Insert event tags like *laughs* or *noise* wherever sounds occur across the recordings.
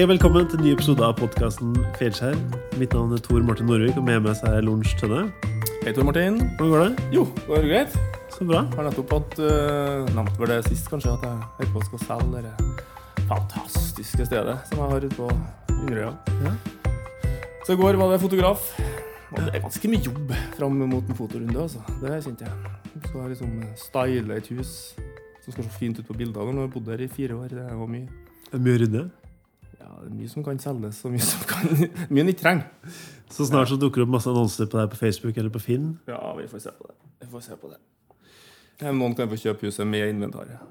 Hei og velkommen til en ny episode av podkasten Feilskjær. Mitt navn er Tor Martin Norvik, og med meg så er Lorentz Tønne. Hei, Tor Martin. Hvordan går det? Jo, det går greit. Så bra. Har nettopp hatt uh, nevnt vel det sist, kanskje, at jeg holder på å skal selge det fantastiske stedet som jeg har ute på Inderøya. Ja. Så i går var det fotograf. Og det er ganske mye jobb fram mot en fotorunde, altså. Det kjente jeg. Så jeg liksom style et hus som skal se fint ut på bildene. Når jeg bodd der i fire år, det var mye. Det er mye rydde. Ja, det er mye som kan selges, og mye som kan *laughs* Mye en ikke trenger. Så snart så dukker det opp masse annonser på deg på Facebook eller på Finn. Ja, vi får se på det. Vi får se på det. Ja, Noen kan få kjøpe huset med inventaret. Ja,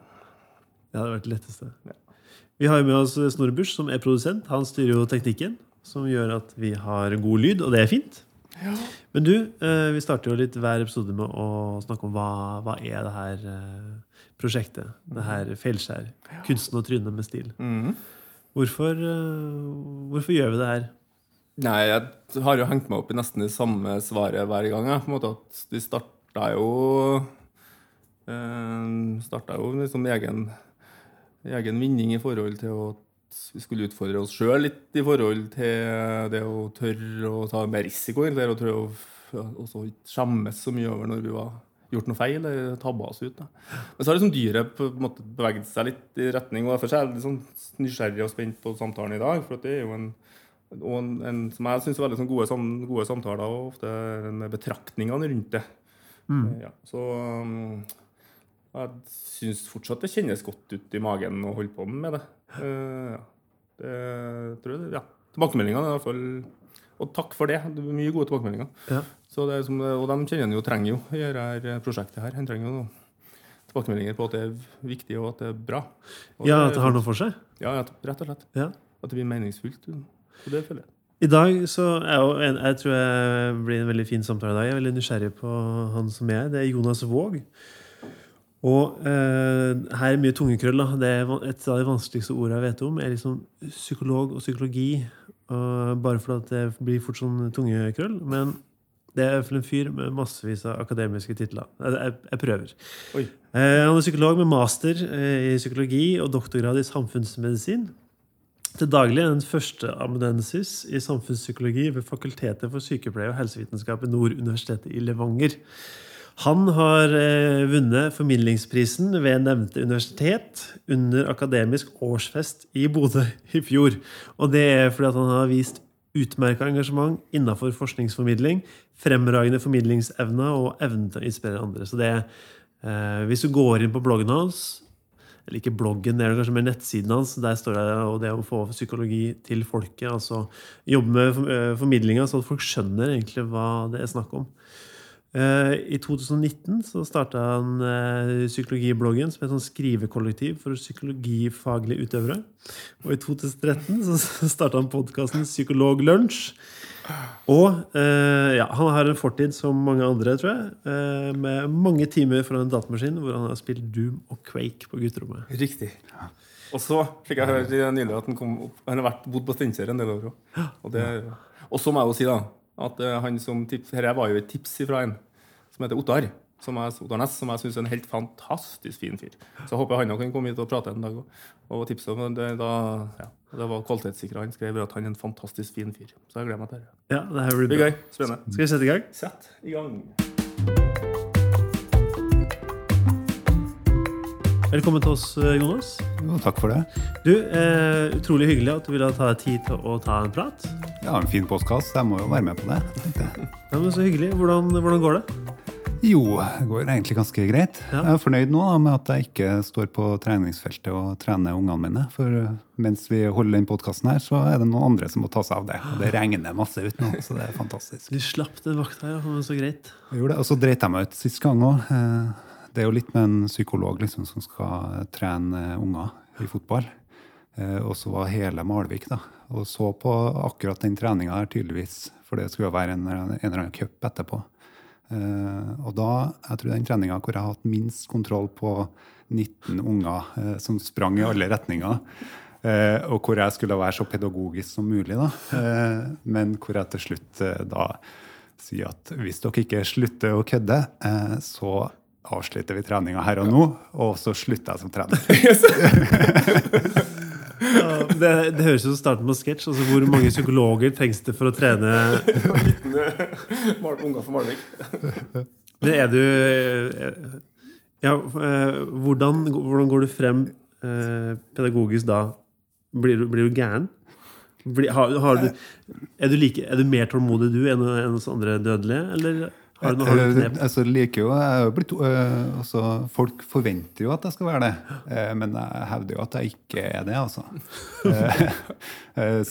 det hadde vært det letteste. Ja. Vi har med oss Snorre Busch, som er produsent. Han styrer jo teknikken, som gjør at vi har god lyd, og det er fint. Ja. Men du, eh, vi starter jo litt hver episode med å snakke om hva, hva er det her eh, prosjektet. Det her Feilskjær. Kunsten å tryne med stil. Mhm. Hvorfor, eh, hvorfor gjør vi det her? Nei, jeg har jo hengt meg opp i nesten det samme svaret hver gang. Jeg. På en måte at Vi starta jo eh, jo liksom egen, egen vinning i forhold til at vi skulle utfordre oss sjøl litt i forhold til det å tørre å ta mer risiko. egentlig, Og tørre å ikke skjemmes så mye over når vi var gjort noe feil eller tabba oss ut. Da. Men så har liksom dyret på en måte beveget seg litt i retning, og derfor er jeg litt sånn nysgjerrig og spent på samtalen i dag. For det er jo en, en, en som jeg syns er veldig sånn gode, sam, gode samtaler, og ofte med betraktningene rundt det. Ja, så um, jeg syns fortsatt det kjennes godt ut i magen å holde på med det. Uh, ja. det tror jeg, ja. Tilbakemeldingene er i hvert fall Og takk for det. Det mye gode tilbakemeldinger. Ja. Så det som, og de kjenner en jo trenger jo i dette prosjektet her. De trenger jo tilbakemeldinger på at det er viktig og at det er bra. Og Ja, det, at det har noe for seg? Ja, rett og slett. Ja. At det blir meningsfullt. Og det føler jeg. I dag så er jo en, jeg tror jeg blir en veldig fin samtale i dag. Jeg er veldig nysgjerrig på han som er. Det er Jonas Våg. Og eh, her er mye tungekrøll. Da. Det er et av de vanskeligste ordene jeg vet om, er liksom psykolog og psykologi. Bare fordi det blir fort sånn tungekrøll. Men det er fall en fyr med massevis av akademiske titler. Jeg, jeg, jeg prøver. Oi. Eh, han er psykolog med master eh, i psykologi og doktorgrad i samfunnsmedisin. Til daglig er han førsteamanuensis i samfunnspsykologi ved Fakultetet for sykepleie og helsevitenskap ved Nord universitet i Levanger. Han har eh, vunnet formidlingsprisen ved nevnte universitet under akademisk årsfest i Bodø *laughs* i fjor. Og det er fordi han har vist utmerka engasjement innenfor forskningsformidling, fremragende formidlingsevne og evnen til å inspirere andre. Så det eh, hvis du går inn på bloggen hans eller ikke bloggen, det er kanskje mer nettsiden hans. Der står det og det å få psykologi til folket. altså Jobbe med eh, formidlinga, så at folk skjønner egentlig hva det er snakk om. Eh, I 2019 så starta han eh, psykologibloggen som et sånn Skrivekollektiv for psykologifaglige utøvere. Og i 2013 så *laughs* starta han podkasten Psykologlunsj. Og eh, ja, han har en fortid som mange andre, tror jeg, eh, med mange timer foran en datamaskin hvor han har spilt Doom og Quake på gutterommet. Riktig. Og så fikk jeg høre nylig at han, kom opp, han har vært bodd på Steinkjer en del år òg. Og, det- og så må jeg jo si da, at eh, han som tips, her var jo et tips fra en som heter Ottar. Som jeg, Ottar Næss, som jeg syns er en helt fantastisk fin fyr. Så jeg håper han kan komme hit og prate en dag òg. Og tipse om det, da, ja, det var kvalitetssikra. Han skrev at han er en fantastisk fin fyr. Så jeg gleder meg til det. Ja, det her blir blir bra. gøy. Spennende. Skal vi sette i gang? Sett i gang. Velkommen til oss, eh, Jonas. Jo, takk for det. Du, eh, Utrolig hyggelig at du ville ta deg tid til å ta en prat. Har en fin postkast, jeg må jo være med på det. Ja, men Så hyggelig. Hvordan, hvordan går det? Jo, det går egentlig ganske greit. Ja. Jeg er fornøyd nå da, med at jeg ikke står på treningsfeltet og trener ungene mine. For eh, mens vi holder den podkasten her, så er det noen andre som må ta seg av det. Og det regner masse ut nå, så det er fantastisk. Du slapp den vakta her, var så greit. Jeg gjorde det, Og så dreit jeg meg ut sist gang òg. Det er jo litt med en psykolog liksom, som skal trene unger i fotball. Eh, Og så var hele Malvik da, og så på akkurat den treninga her tydeligvis. For det skulle jo være en, en eller annen cup etterpå. Eh, og da, jeg tror den treninga hvor jeg har hatt minst kontroll på 19 unger eh, som sprang i alle retninger, og hvor jeg skulle være så pedagogisk som mulig, da. Men hvor jeg til slutt da sier at hvis dere ikke slutter å kødde, så avslutter vi treninga her og nå, og så slutter jeg som trener. *laughs* Ja, det, det høres ut som starten på sketsj. Altså, hvor mange psykologer trengs det for å trene Unger for Malvik. Men er du Ja, eh, hvordan, hvordan går du frem eh, pedagogisk da? Blir du, blir du gæren? Blir, har, har du, er, du like, er du mer tålmodig du enn enn oss andre dødelige, eller har du noe har du altså, liker jo, jeg er blitt, øh, altså, folk forventer jo at jeg skal være det, eh, men jeg hevder jo at jeg ikke er det. altså. Eh,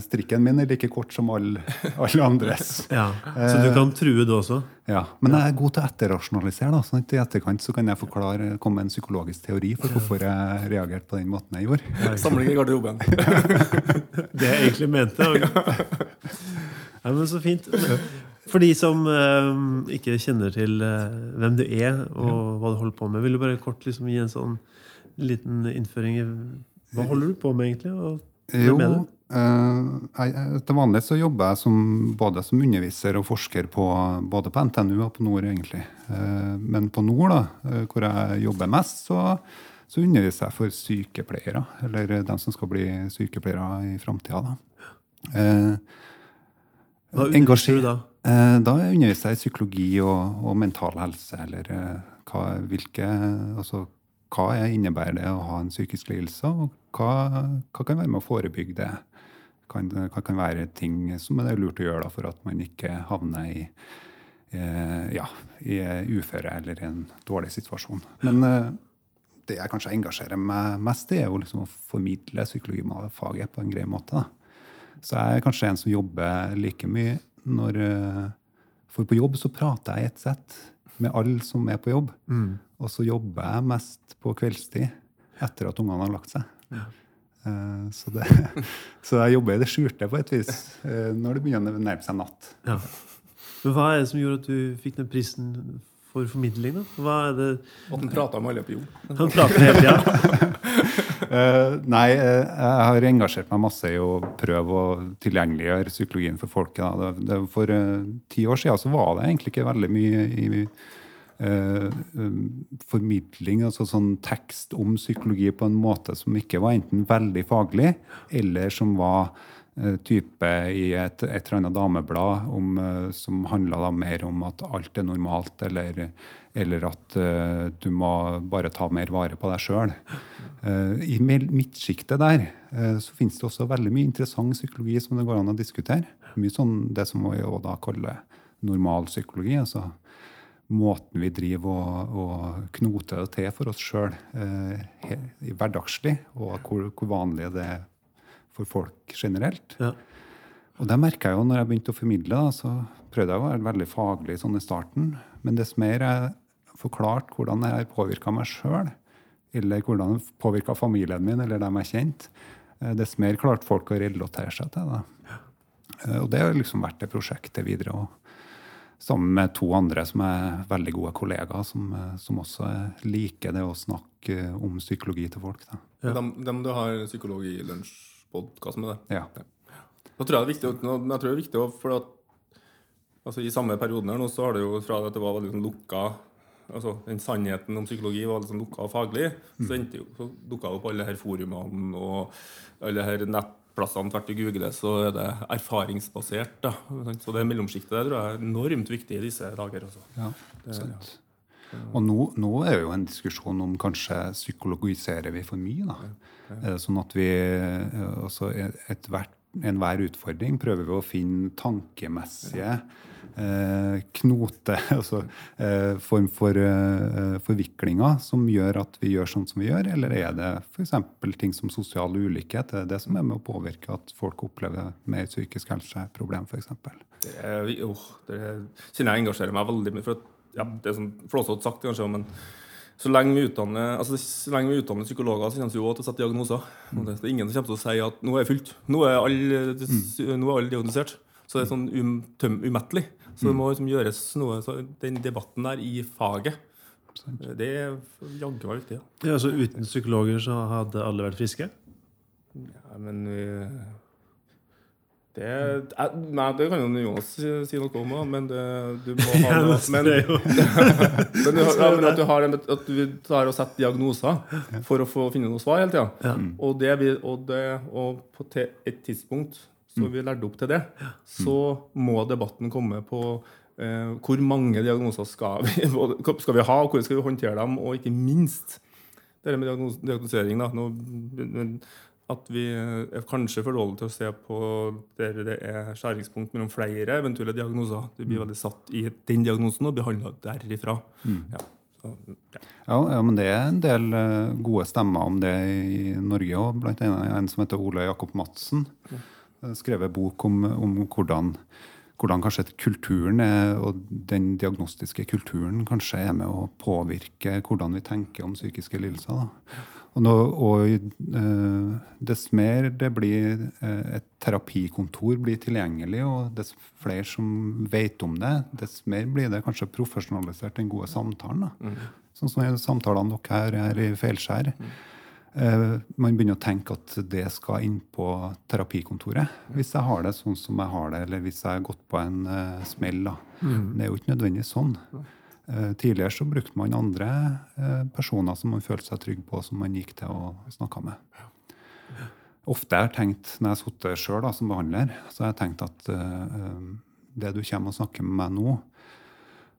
*laughs* strikken min er like kort som alle all andres. *laughs* Ja, Så du kan true det også? Ja, Men jeg er god til å etterrasjonalisere. da, sånn at I etterkant så kan jeg forklare, komme med en psykologisk teori for hvorfor jeg reagerte på den måten jeg gjorde. Samling i garderoben. *laughs* Det jeg egentlig mente. Ja, men Så fint. For de som eh, ikke kjenner til uh, hvem du er og hva du holder på med, vil du bare kort liksom gi en sånn liten innføring i Hva holder du på med, egentlig? Og Jo, eh, jeg, til vanlig så jobber jeg som, både som underviser og forsker på, både på NTNU og på Nord, egentlig. Men på Nord, da, hvor jeg jobber mest, så, så underviser jeg for sykepleiere. Eller dem som skal bli sykepleiere i framtida. Eh, Hva underviser du da? Eh, Da underviser jeg i psykologi og, og mental helse, eller eh, hva, hvilke, altså, hva er- innebærer det å ha en psykisk lidelse, og hva, hva kan være med å forebygge det? Hva kan være ting som er lurt å gjøre da, for at man ikke havner i, eh, ja, i uføre eller en dårlig situasjon. Men eh, det jeg kanskje engasjerer meg mest i, er jo liksom å formidle psykologifaget på en grei måte. da. Så jeg er kanskje en som jobber like mye når eh, For på jobb så prater jeg i ett sett med alle som er på jobb. Og så jobber jeg mest på kveldstid etter at ungene har lagt seg. Ja. Så, det, *laughs* så jeg jobber i det skjulte på et vis eh, når det begynner å nærme seg natt. Ja. Men hva er det som gjorde at du fikk den prisen for formidling? da? Hva er det At han prata med alle på jobb. Han prater hele tida. uh, nei, eh, jeg har engasjert meg masse i å prøve å tilgjengeliggjøre psykologien for folket. Da. Det, det, for uh, ti år siden så var det egentlig ikke veldig mye i eh, um, formidling, altså sånn tekst om psykologi på en måte som ikke var enten veldig faglig, eller som var type i et, et eller annet dameblad om, eh, som handla mer om at alt er normalt, eller, eller at uh, du må bare ta mer vare på deg sjøl. I mel- midtsjiktet der uh, så finnes det også veldig mye interessant psykologi som det går an å diskutere. Mye sånn det som vi da kaller normal psykologi. altså måten vi driver og, og knoter det til for oss sjøl eh, hverdagslig, og hvor, hvor vanlig det er for folk generelt. Ja. Og det merka jeg jo når jeg begynte å formidle, da, så prøvde jeg å være veldig faglig sånn i starten. Men dess mer jeg forklarte hvordan jeg har påvirka meg sjøl, eller hvordan det påvirka familien min eller dem jeg kjente, eh, dess mer klarte folk å relatere seg til det. Eh, Og det har liksom vært det prosjektet videre. Og sammen med to andre som er veldig gode kollegaer, som, eh, som også liker det å snakke om psykologi til folk. Da. Ja. Dem, dem du har psykologilunsjpodkast med det. Ja. Da tror jeg det er viktig, jeg tror det er viktig for at altså, I samme perioden her nå så har det jo fra at det var veldig sånn lukka altså Den sannheten om psykologi var sånn lukka og faglig. Så, endte så dukka det opp alle her forumene og alle her nettplassene tvert i Google, så er det erfaringsbasert. da. Så det mellomsjiktet der tror jeg er enormt viktig i disse dager. Også. Ja, Det- sant. Og nå, nå er det jo en diskusjon om kanskje psykologiserer vi for mye. da. Er sånn at vi eh, altså et hvert, Enhver utfordring prøver vi å finne tankemessige eh, knote, *laughs* altså eh, form for eh, forviklinger som gjør at vi gjør sånn som vi gjør, eller er det f.eks. ting som sosial ulikhet? Er det det som er med å påvirke at folk opplever mer psykisk helseproblem, f.eks.? Det, er, åh, det kjenner jeg engasjerer meg veldig mye. For at, ja, det er sånn flåsete sagt, kanskje, men så lenge vi utdanner, altså, så lenge vi utdanner psykologer, så kommer vi også til å sette diagnoser. Og det, det er ingen som kommer til å si at nå er jeg fylt. Nå er alle, mm. all diagnosert. Så det er sånn um, umettelig. Så det må liksom gjøres noe så Den debatten der i faget, det er jaggu meg viktig. Ja. Ja, så Uten psykologer så hadde alle vært friske? Ja, men vi, Det, er, nei, det kan jo Jonas si, si noe om, men det, du må *laughs* ha noe, men, *laughs* men, du, ja, men at du har en, at du tar og setter diagnoser for å få finne noe svar hele tida. Ja. Og, det, vi- og, det, og på et tidspunkt så vi lærte opp til det, så må debatten komme på eh, hvor mange diagnoser skal vi, *laughs* skal vi ha, og hvordan skal vi håndtere dem, og ikke minst det med diagnos, diagnosering. Da. Nå, men at vi er kanskje for dårlige til å se på der det er skjæringspunkt mellom flere eventuelle diagnoser. Du blir veldig satt i den diagnosen og behandla derifra. Ja. Så, ja. Ja, ja, men det er en del eh, gode stemmer om det i Norge òg. Blant annet en som heter Ole Jakob Madsen. Uh, skrevet bok om, om hvordan, hvordan kanskje kulturen er, og den diagnostiske kulturen kanskje er med å påvirke hvordan vi tenker om psykiske lidelser. Da. Og, nå, og eh, dess mer det blir eh, et terapikontor blir tilgjengelig, og dess flere som vet om det, dess mer blir det kanskje profesjonalisert den gode samtalen. Da. Sånn som i samtalene dere her er i Feilskjær. Eh, man begynner å tenke at det skal inn på terapikontoret. Hvis jeg har det sånn som jeg har det, eller hvis jeg har gått på en smell. Da. Det er jo ikke nødvendigvis sånn. Eh, tidligere så brukte man andre eh, personer som man følte seg trygg på, som man gikk til og snakka med. Ofte har jeg tenkt, når jeg har sittet sjøl som behandler, så har jeg tenkt at eh, det du kommer og snakker med meg nå,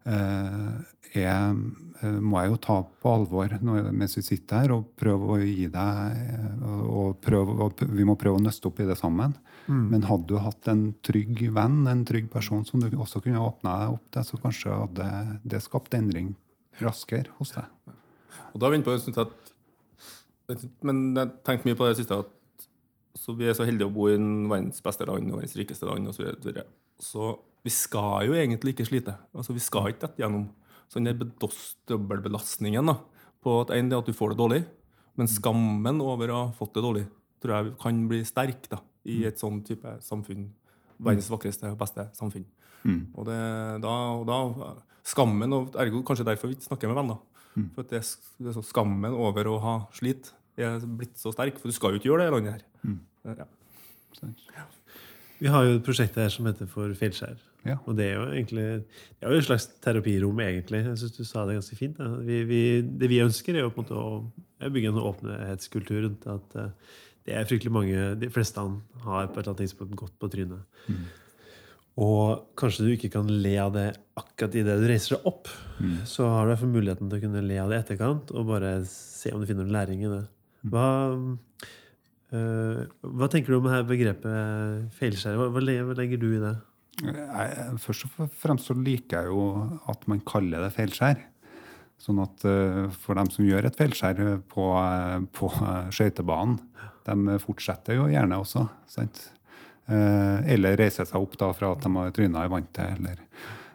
er, eh, må jeg jo ta på alvor når, mens vi sitter her, og prøve å gi deg eh, og prøve, og Vi må prøve å nøste opp i det sammen. Men hadde du hatt en trygg venn, en trygg person som du også kunne åpna deg opp til, så kanskje hadde det skapt endring raskere hos deg. Og da er vi inne på jeg at, Men jeg tenkte mye på det siste at så vi er så heldige å bo i en verdens beste land og verdens rikeste land osv. Så, vi skal jo egentlig ikke slite. Altså Vi skal ikke dette gjennom sånn den dobbeltbelastningen da, på at en det er at du får det dårlig, men skammen over å ha fått det dårlig tror jeg kan bli sterk da, i et sånn type samfunn. Verdens vakreste og beste samfunn. Og, det, da, og da Skammen, og ergo kanskje derfor vi ikke snakker med venner. For at det, det så skammen over å ha slitt er blitt så sterk. For du skal jo ikke gjøre det i landet her. Ja. Vi har jo et prosjekt her som heter For feilskjær. Ja. Og det er jo egentlig det er jo et slags terapirom, egentlig. Jeg syns du sa det ganske fint. Vi, vi, det vi ønsker, er jo på en måte å bygge en åpenhetskultur rundt at eh, det er fryktelig mange De fleste han har på et eller annet tidspunkt gått på trynet. Og kanskje du ikke kan le av det akkurat idet du reiser deg opp. Så har du muligheten til å kunne le av det i etterkant og bare se om du finner noen læring i det. Hva, eh, hva tenker du om her begrepet feilskjær? Hva, legger du i det? Jeg, først og fremst så liker jeg jo at man kaller det feilskjær. Sånn at eh, for dem som gjør et feilskjær på, eh, på eh, skøytebanen, de fortsetter jo gjerne også. sant? Eh, eller reiser seg opp da fra at de har tryna i vantet. Eller.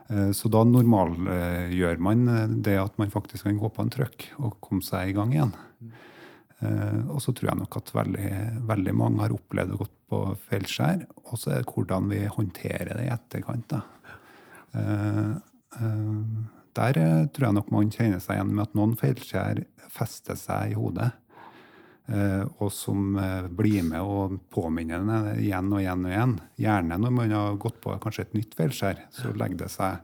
Eh, så da normalgjør man eh, det at man faktisk kan gå på en trøkk og komme seg i gang igjen. Eh, og så tror jeg nok at veldig, veldig mange har opplevd å gå på feilskjær. Og så er det hvordan vi håndterer det i etterkant. Eh, eh, der tror jeg nok man kjenner seg igjen med at noen feilskjær fester seg i hodet. og som blir med og påminner en igjen og igjen og igjen. Gjerne når man har gått på kanskje et nytt feilskjær, så legger det seg,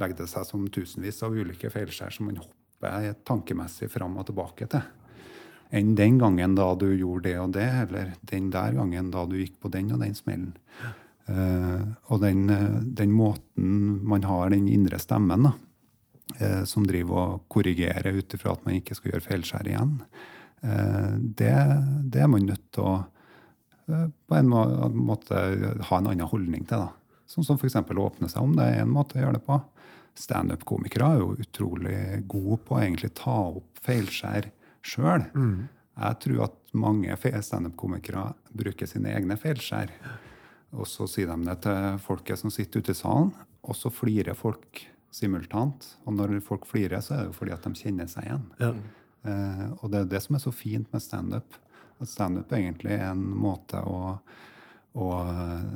legger det seg som tusenvis av ulike feilskjær som man hopper tankemessig fram og tilbake til enn den gangen da du gjorde det og det, eller den der gangen da du gikk på den og den smellen. Uh, og den, eh, den måten man har den indre stemmen, da, uh, som driver og korrigerer ut ifra at man ikke skal gjøre feilskjær igjen, uh, det, det er man nødt til å på en måte ha en annen holdning til. da. Sånn som f.eks. å åpne seg om. Det er en måte å gjøre det på. Standup-komikere er jo utrolig gode på å egentlig ta opp feilskjær sjøl. Jeg tror at mange standup-komikere bruker sine egne feilskjær. Og så sier de det til folket som sitter ute i salen, og så flirer folk simultant. Og når folk flirer, så er det jo fordi at de kjenner seg igjen. Ja. Eh, og det er det som er så fint med standup. At standup egentlig er en måte å, å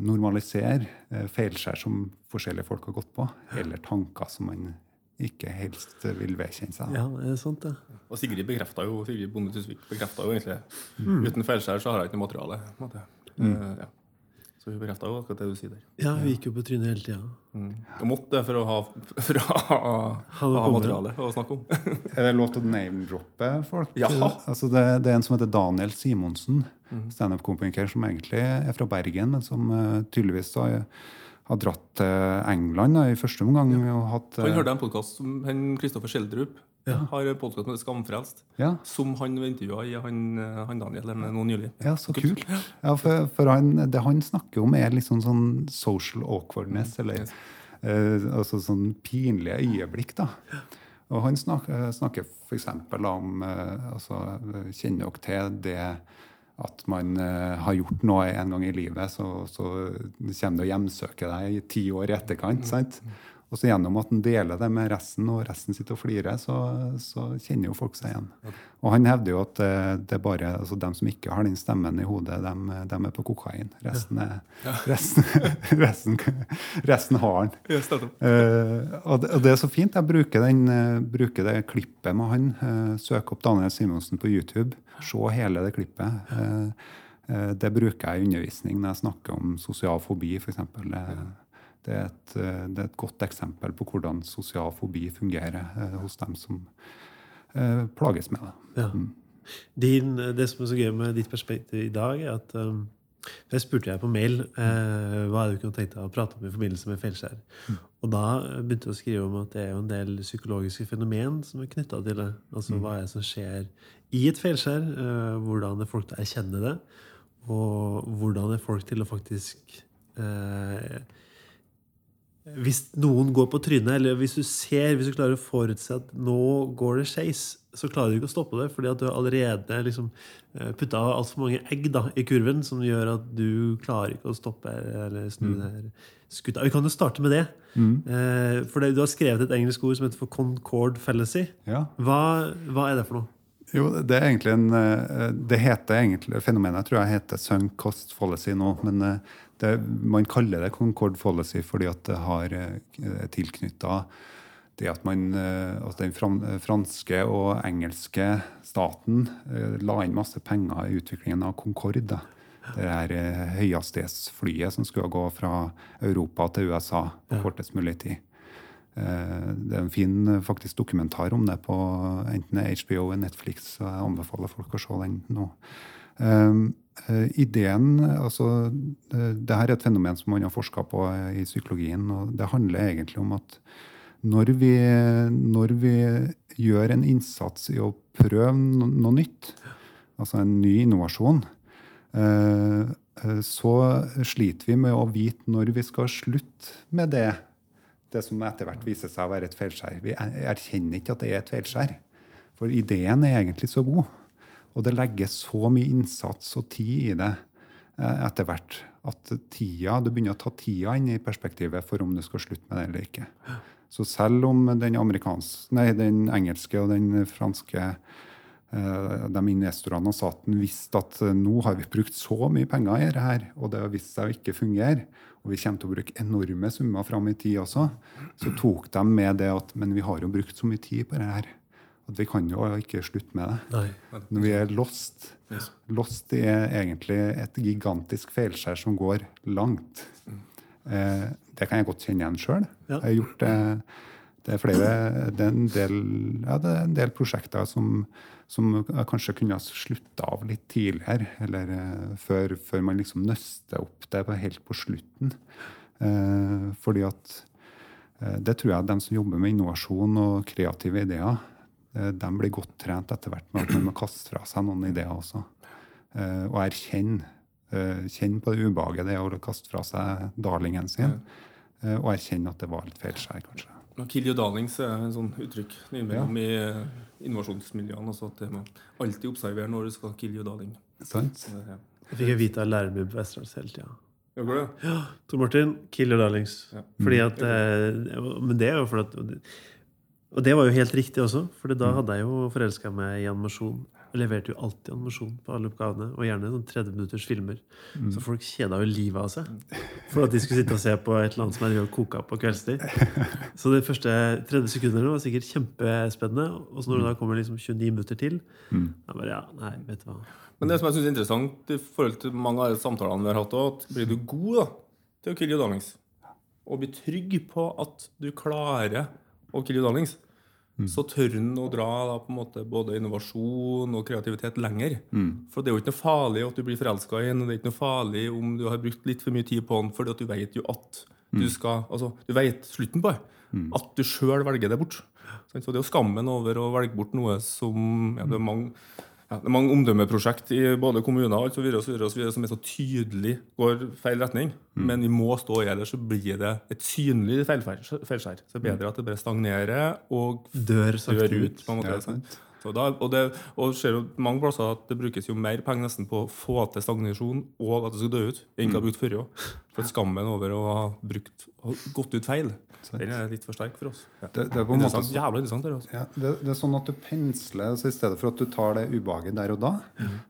normalisere eh, feilskjær som forskjellige folk har gått på, eller tanker som man ikke helst vil vedkjenne seg. Ja, det er sant, ja. Og Sigrid bekrefta jo Sigrid Bonde Tusvik bekreftet jo egentlig Uten feilskjær så har jeg ikke noe materiale. på en måte. Eh, ja. Så hun bekrefta jo akkurat det du sier der. Ja, hun gikk jo på trynet hele tida. Mm. Måtte det for å ha, for å ha, ha, ha materiale å snakke om. *laughs* Er det lov til å name-droppe folk? Ja. Altså det, det er en som heter Daniel Simonsen, standup-komiker som egentlig er fra Bergen, men som uh, tydeligvis har, har dratt til England da, i første omgang. og hatt... Han eh, hørte en podkast som Kristoffer Schjelderup Ja. har en podkast med Skamfrelst, ja, som han intervjua i han, eh, han Daniel eller nå nylig. ja, så kult. Ja, for, for han, det han snakker om, er liksom sånn social awkwardness, eller Yes. eh, altså sånn pinlige øyeblikk, da. Og han snakker, snakker f.eks. om eh, altså, Kjenner dere til det at man eh, har gjort noe en gang i livet, så, så kommer det å hjemsøker deg i ti år i etterkant. sant? Og så gjennom at han deler det med resten, og resten sitter og flirer, så, så kjenner jo folk seg igjen. Og han hevder jo at eh, det er bare altså dem som ikke har den stemmen i hodet, dem, dem er på kokain. Resten, er, *laughs* resten, *laughs* resten, resten har han. Yes. Eh, og, det, og det er så fint. Jeg bruker, den, eh, bruker det klippet med han. Uh, søk opp Daniel Simonsen på YouTube. Se hele det klippet. Eh, eh, det bruker jeg i undervisning når jeg snakker om sosial fobi, f.eks. Det, er et, eh, det er et godt eksempel på hvordan sosial fobi fungerer eh, hos dem som eh, plages med det. Ja. Din, det som er så gøy med ditt perspektiv i dag, er at um, Jeg spurte jeg på mail eh, hva er det du kunne tenkt deg å prate om i forbindelse med feilskjær. Og da begynte du å skrive om at det er jo en del psykologiske fenomen som er knytta til det. Altså hva er det som skjer i et feilskjær? Eh, hvordan er folk til å erkjenne det? Og hvordan er folk til å faktisk eh, hvis noen går på trynet, eller hvis du ser, hvis du klarer å forutse at nå går det skeis, så klarer du ikke å stoppe det, fordi at du har allerede liksom putta altfor mange egg da, i kurven som gjør at du klarer ikke å stoppe eller snu det her skutta. Vi kan jo starte med det. Mm. For du har skrevet et engelsk ord som heter for concord fallacy. Ja. Hva, hva er det for noe? Jo, det er egentlig en eh, Det heter egentlig Fenomenet tror jeg heter sunk cost fallacy nå, men eh, det, man kaller det concord Policy fordi at det har tilknytta det at man eh, at den franske og engelske staten eh, la inn masse penger i utviklingen av Concorde. da. Det her eh, høyhastighetsflyet som skulle gå fra Europa til USA på kortest mulig tid. Eh, Det er en fin eh, faktisk dokumentar om det på enten HBO eller Netflix. så Jeg anbefaler folk å se den nå. Eh, ideen, altså eh, her er et fenomen som man har forska på eh, i psykologien. og Det handler egentlig om at når vi, når vi gjør en innsats i å prøve noe nytt, altså en ny innovasjon, eh, eh, så sliter vi med å vite når vi skal slutte med det det som etter hvert viser seg å være et feilskjær. Vi er- erkjenner ikke at det er et feilskjær. For ideen er egentlig så god. Og det legges så mye innsats og tid i det eh, etter hvert at tida, du begynner å ta tida inn i perspektivet for om du skal slutte med det eller ikke. Så selv om den, nei, den engelske og den franske eh, de investorene og staten visste at eh, nå har vi brukt så mye penger i dette, og det har vist seg å ikke fungere, og vi kommer til å bruke enorme summer fram i tid også, så tok de med det at men vi har jo brukt så mye tid på det her, at vi kan jo ikke slutte med det. Nei. Når vi er lost. Yes. Lost er egentlig et gigantisk feilskjær som går langt. Eh, det kan jeg godt kjenne igjen sjøl. Ja. Jeg har gjort det det er flere, det er del, ja, det er en del prosjekter som, som jeg kanskje kunne ha slutta av litt tidligere, eller eh, før, før man liksom nøster opp det på, helt på slutten. Eh, fordi at eh, det tror jeg de som jobber med innovasjon og kreative ideer, de blir godt trent etter hvert med at man må kaste fra seg noen ideer også. Eh, og erkjenne. Eh, kjenne på det ubehaget det er å kaste fra seg darlingen sin. eh, og erkjenne at det var litt feilskjær, kanskje. Og Kill your darlings er en sånn uttrykk innimellom i eh, innovasjonsmiljøene. Altså at det må alltid observere når du skal kill your darling. Sant? Ja. Det fikk jeg vite av læreren min på Vestlands hele tida. Ja. Tor Martin, kill your darlings. Ja. Fordi at, eh, men det er jo fordi at Og det var jo helt riktig også, for da hadde jeg jo forelska meg i animasjon. Jeg leverte jo alltid animasjon på alle oppgavene, og gjerne sånn 30 minutters filmer. Så folk kjeda jo livet av seg for at de skulle sitte og se på et eller annet som jeg drev og koka på kveldstid. *laughs* Så de første 30 sekundene var sikkert kjempespennende, og så når det da kommer liksom 29 minutter til, da bare ja, nei, vet du hva. Men det som jeg synes er interessant i forhold til mange av de samtalene vi har hatt, at blir du god da, til å kill your darlings, og blir trygg på at du klarer å kill your darlings, så tør han å dra da, på en måte, både innovasjon og kreativitet lenger. For det er jo ikke noe farlig at du blir forelska i en, og det er ikke noe farlig om du har brukt litt for mye tid på den, for du vet jo at du skal altså, Du vet slutten på det. At du sjøl velger det bort. Så det er jo skammen over å velge bort noe som ja, det er mange ja, det er mange omdømmeprosjekt i både kommuner og alt så videre, og så videre, og så videre, som er så tydelig går feil retning. Men vi må stå i det, ellers så blir det et synlig feilskjær. Så det er bedre at det bare stagnerer og Dør dør ut. på en måte. Ja. Så da, og det og ser jo mange plasser at det brukes jo mer penger nesten på å få til stagnasjon og at det skal dø ut, enn hva mm. brukt før òg. For skammen over å ha brukt, gått ut feil, den er litt for sterk for oss. Ja. Det, det er på en måte jævlig interessant. Det, altså. Ja, det, det er sånn at du pensler, så I stedet for at du tar det ubehaget der og da,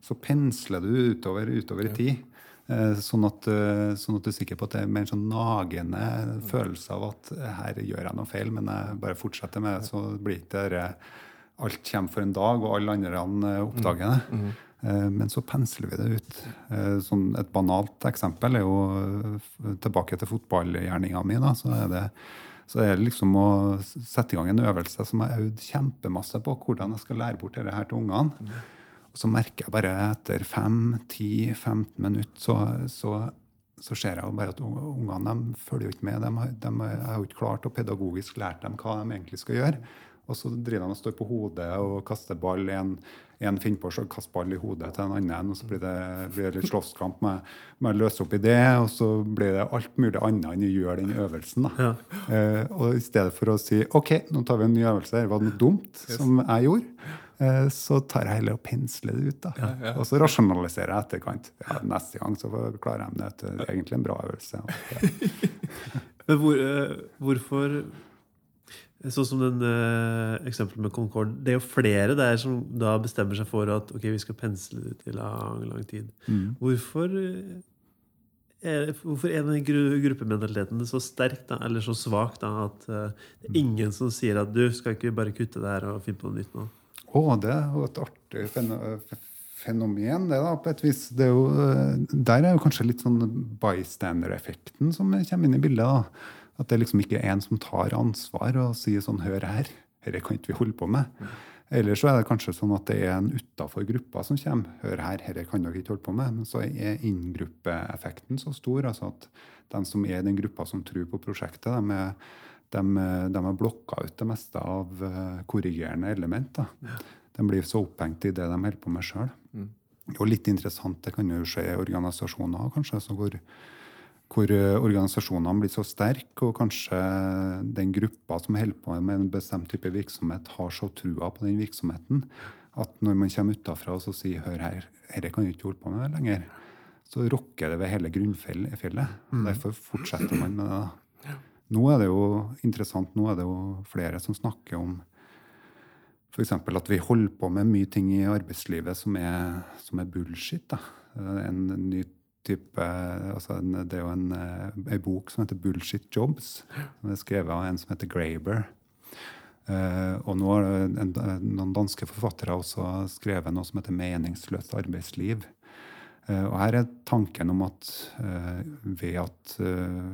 så pensler du utover, utover i tid. Eh, Sånn at, eh, sånn at du er sikker på at det er mer en sånn nagende følelse av at eh, her gjør jeg noe feil, men jeg bare fortsetter med det, så blir ikke det der, alt kommer for en dag, og alle andre eh, oppdager det. Eh, Men så pensler vi det ut. Eh, Sånn et banalt eksempel er jo tilbake til fotballgjerninga mi. Så er det så er det liksom å sette i gang en øvelse som jeg har øvd kjempemasse på, hvordan jeg skal lære bort dette her til ungene. Og så merker jeg bare etter 5-10-15 minutter, så, så, så ser jeg jo bare at ungene følger jo ikke med. De, de, jeg har jo ikke klart å pedagogisk lært dem hva de egentlig skal gjøre. Og så driver de og står på hodet og kaster ball. En, en finner på å kaste ball i hodet til en annen, og så blir det, blir det litt slåsskamp med, med å løse opp i det. Og så blir det alt mulig annet enn å gjøre den øvelsen. da. Eh, og i stedet for å si OK, nå tar vi en ny øvelse, her var det noe dumt som jeg gjorde, eh, så tar jeg heller og pensler det ut. da. Og så rasjonaliserer jeg etterkant. Ja, neste gang så klarer jeg det. Det er egentlig en bra øvelse. *laughs* Men hvor, eh, hvorfor Sånn som den uh, eksempelet med Concorde. Det er jo flere der som da bestemmer seg for at ok, vi skal pensle det til lang, lang tid. Hvorfor eh, er, hvorfor er den gru, gruppementaliteten så sterk, da, eller så svak, da, at uh, det er ingen som sier at du skal ikke bare kutte det her og finne på noe nytt nå? Å, det er jo et artig fenomen, det da, på et vis. Det er jo, eh, der er jo kanskje litt sånn bystander-effekten som kommer inn i bildet. da. At det liksom ikke er en som tar ansvar og sier sånn Hør her, dette kan ikke vi holde på med. Eller så er det kanskje sånn at det er en utafor gruppa som kommer. Hør her, dette kan dere ikke holde på med. Men så er inngruppeeffekten så stor. altså at de som er i den gruppa som tror på prosjektet, de de, de har blokka ut det meste av eh, korrigerende element. Da. De blir så opphengt i det de holder på med sjøl. Og litt interessant, det kan jo skje i organisasjoner kanskje, hvor, hvor eh, organisasjonene blir så sterke, og kanskje den gruppa som holder på med en bestemt type virksomhet, har så trua på den virksomheten at når man kommer utafra og så sier 'hør her, dette kan du ikke holde på med lenger', så rokker det ved hele grunnfjellet. Derfor fortsetter man med det. Nå er det jo interessant, nå er det jo flere som snakker om f.eks. at vi holder på med mye ting i arbeidslivet som er, som er bullshit. Da. En ny type altså en, Det er jo en, eh, en bok som heter 'Bullshit Jobs'. som er skrevet av en som heter Graeber. Uh, og nå har en, noen danske forfattere også skrevet noe som heter 'Meningsløst arbeidsliv'. Eh, og her er tanken om at uh, ved at eh,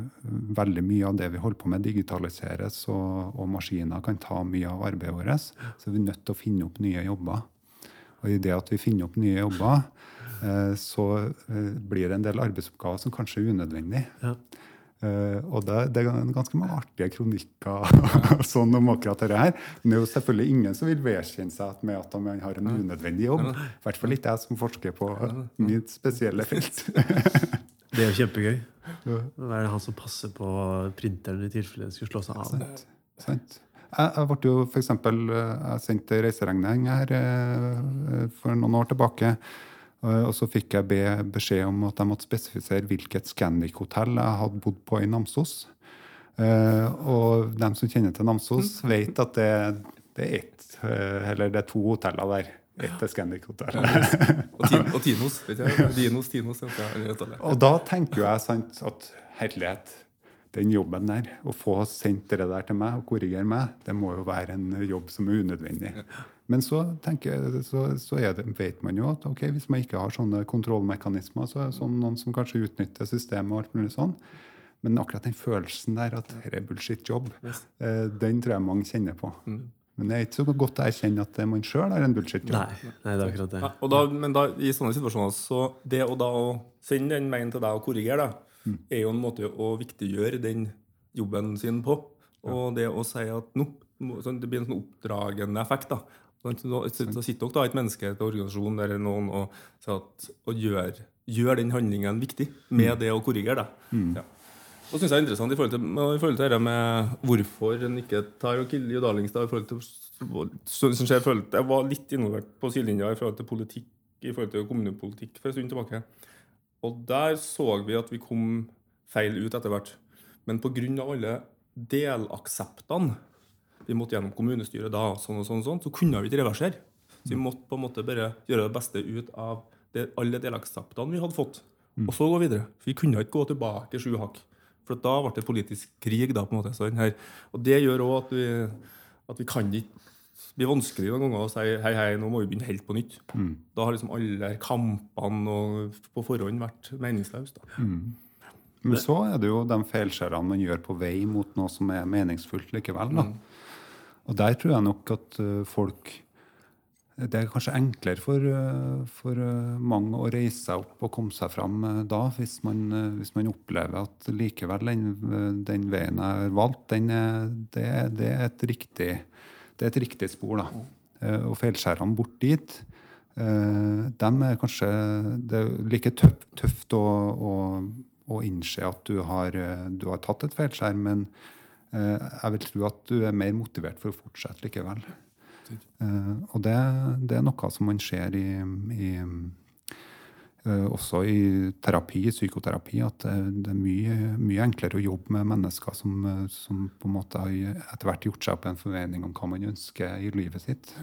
veldig mye av det vi holder på med, digitaliseres, og, og maskiner kan ta mye av arbeidet vårt, så er vi nødt til å finne opp nye jobber. Og i det at vi finner opp nye jobber, eh, så eh, blir det en del arbeidsoppgaver som kanskje er unødvendig. Ja. Eh, og det, det er ganske mange artige kronikker *laughs* sånn om akkurat dette her. Men det er jo selvfølgelig ingen som vil vedkjenne seg med at man har en unødvendig jobb. I hvert fall ikke jeg som forsker på mitt spesielle felt. *laughs* Det er jo kjempegøy. *laughs* Hva er det han som passer på printeren i tilfelle den skulle slå seg av? Sant. Sant. Jeg, jeg ble jo for eksempel, eh, jeg sendte reiseregning her eh, for noen år tilbake. Eh, Og så fikk jeg be, beskjed om at jeg måtte spesifisere hvilket Scandic-hotell jeg hadde bodd på i Namsos. Eh, og dem som kjenner til Namsos, vet at det, det er ett, eh, eller det er to hoteller der. Ett er Scandic-hotell. *laughs* Og, og Tinos. vet jeg. Dinos, Tinos. Og da tenker jo jeg sant, at herlighet, den jobben der, å få sendt det der til meg og korrigere meg, det må jo være en jobb som er unødvendig. Men så, tenker jeg, så, så er det, vet man jo at okay, hvis man ikke har sånne kontrollmekanismer, så er det sånn noen som kanskje utnytter systemet og alt mulig sånn. Men akkurat den følelsen der at dette er bullshit-jobb, yes. den tror jeg mange kjenner på. Men det er ikke så godt å erkjenne at det man sjøl har en bullshit-jobb. Nei, nei, det er akkurat det. Ja, og da, men da, i sånne situasjoner, så det å da å sende den mailen til deg og korrigere deg, er jo en måte å viktiggjøre den jobben sin på. Og det å si at nå må- sånn, Det blir en sånn oppdragende effekt. da. Da- sitter dere da et menneske, et organisasjon eller noen og, at, og gjør, gjør den handlingen viktig med det å korrigere deg. Ja. Og synes jeg er interessant i forhold til, i forhold til det med hvorfor en ikke tar og killer Dalingsdal i forhold til forhold til- Jeg var litt involvert på sidelinja i forhold til politikk, i forhold til kommunepolitikk for en stund tilbake. Og der så vi at vi kom feil ut etter hvert. Men pga. alle delakseptene vi måtte gjennom kommunestyret da, sånn og sånn, og sånn, så kunne vi ikke reversere. Så vi måtte på en måte bare gjøre det beste ut av det, alle delaksaptene vi hadde fått. Og så gå videre. For vi kunne ikke gå tilbake sju hakk. For da ble det politisk krig. da på en måte. sånn her, og det gjør òg at, vi- at vi kan ikke det blir vanskelig noen ganger å si hei, hei, nå må vi begynne helt på nytt. Da har liksom alle kampene og på forhånd vært meningsløse. da. Men så er det jo de feilskjærene man gjør på vei mot noe som er meningsfullt likevel. da. Og der tror jeg nok at eh, folk Det er kanskje enklere for, eh, for eh, mange å reise seg opp og komme seg fram da, hvis man, hvis man opplever at likevel den, den veien jeg har valgt, den det, det, er et riktig, det er et riktig spor. da. Og feilskjærene bort dit, de er kanskje Det er like tøft, tøft å, å, å innse at du har, du har tatt et feilskjær, men jeg vil tro at du er mer motivert for å fortsette likevel. Eh, og det, det er noe som man ser i, i eh, også i terapi, i psykoterapi, at det, er mye, mye enklere å jobbe med mennesker som, eh, som på en måte har etter hvert gjort seg opp en forventning om hva man ønsker i livet sitt.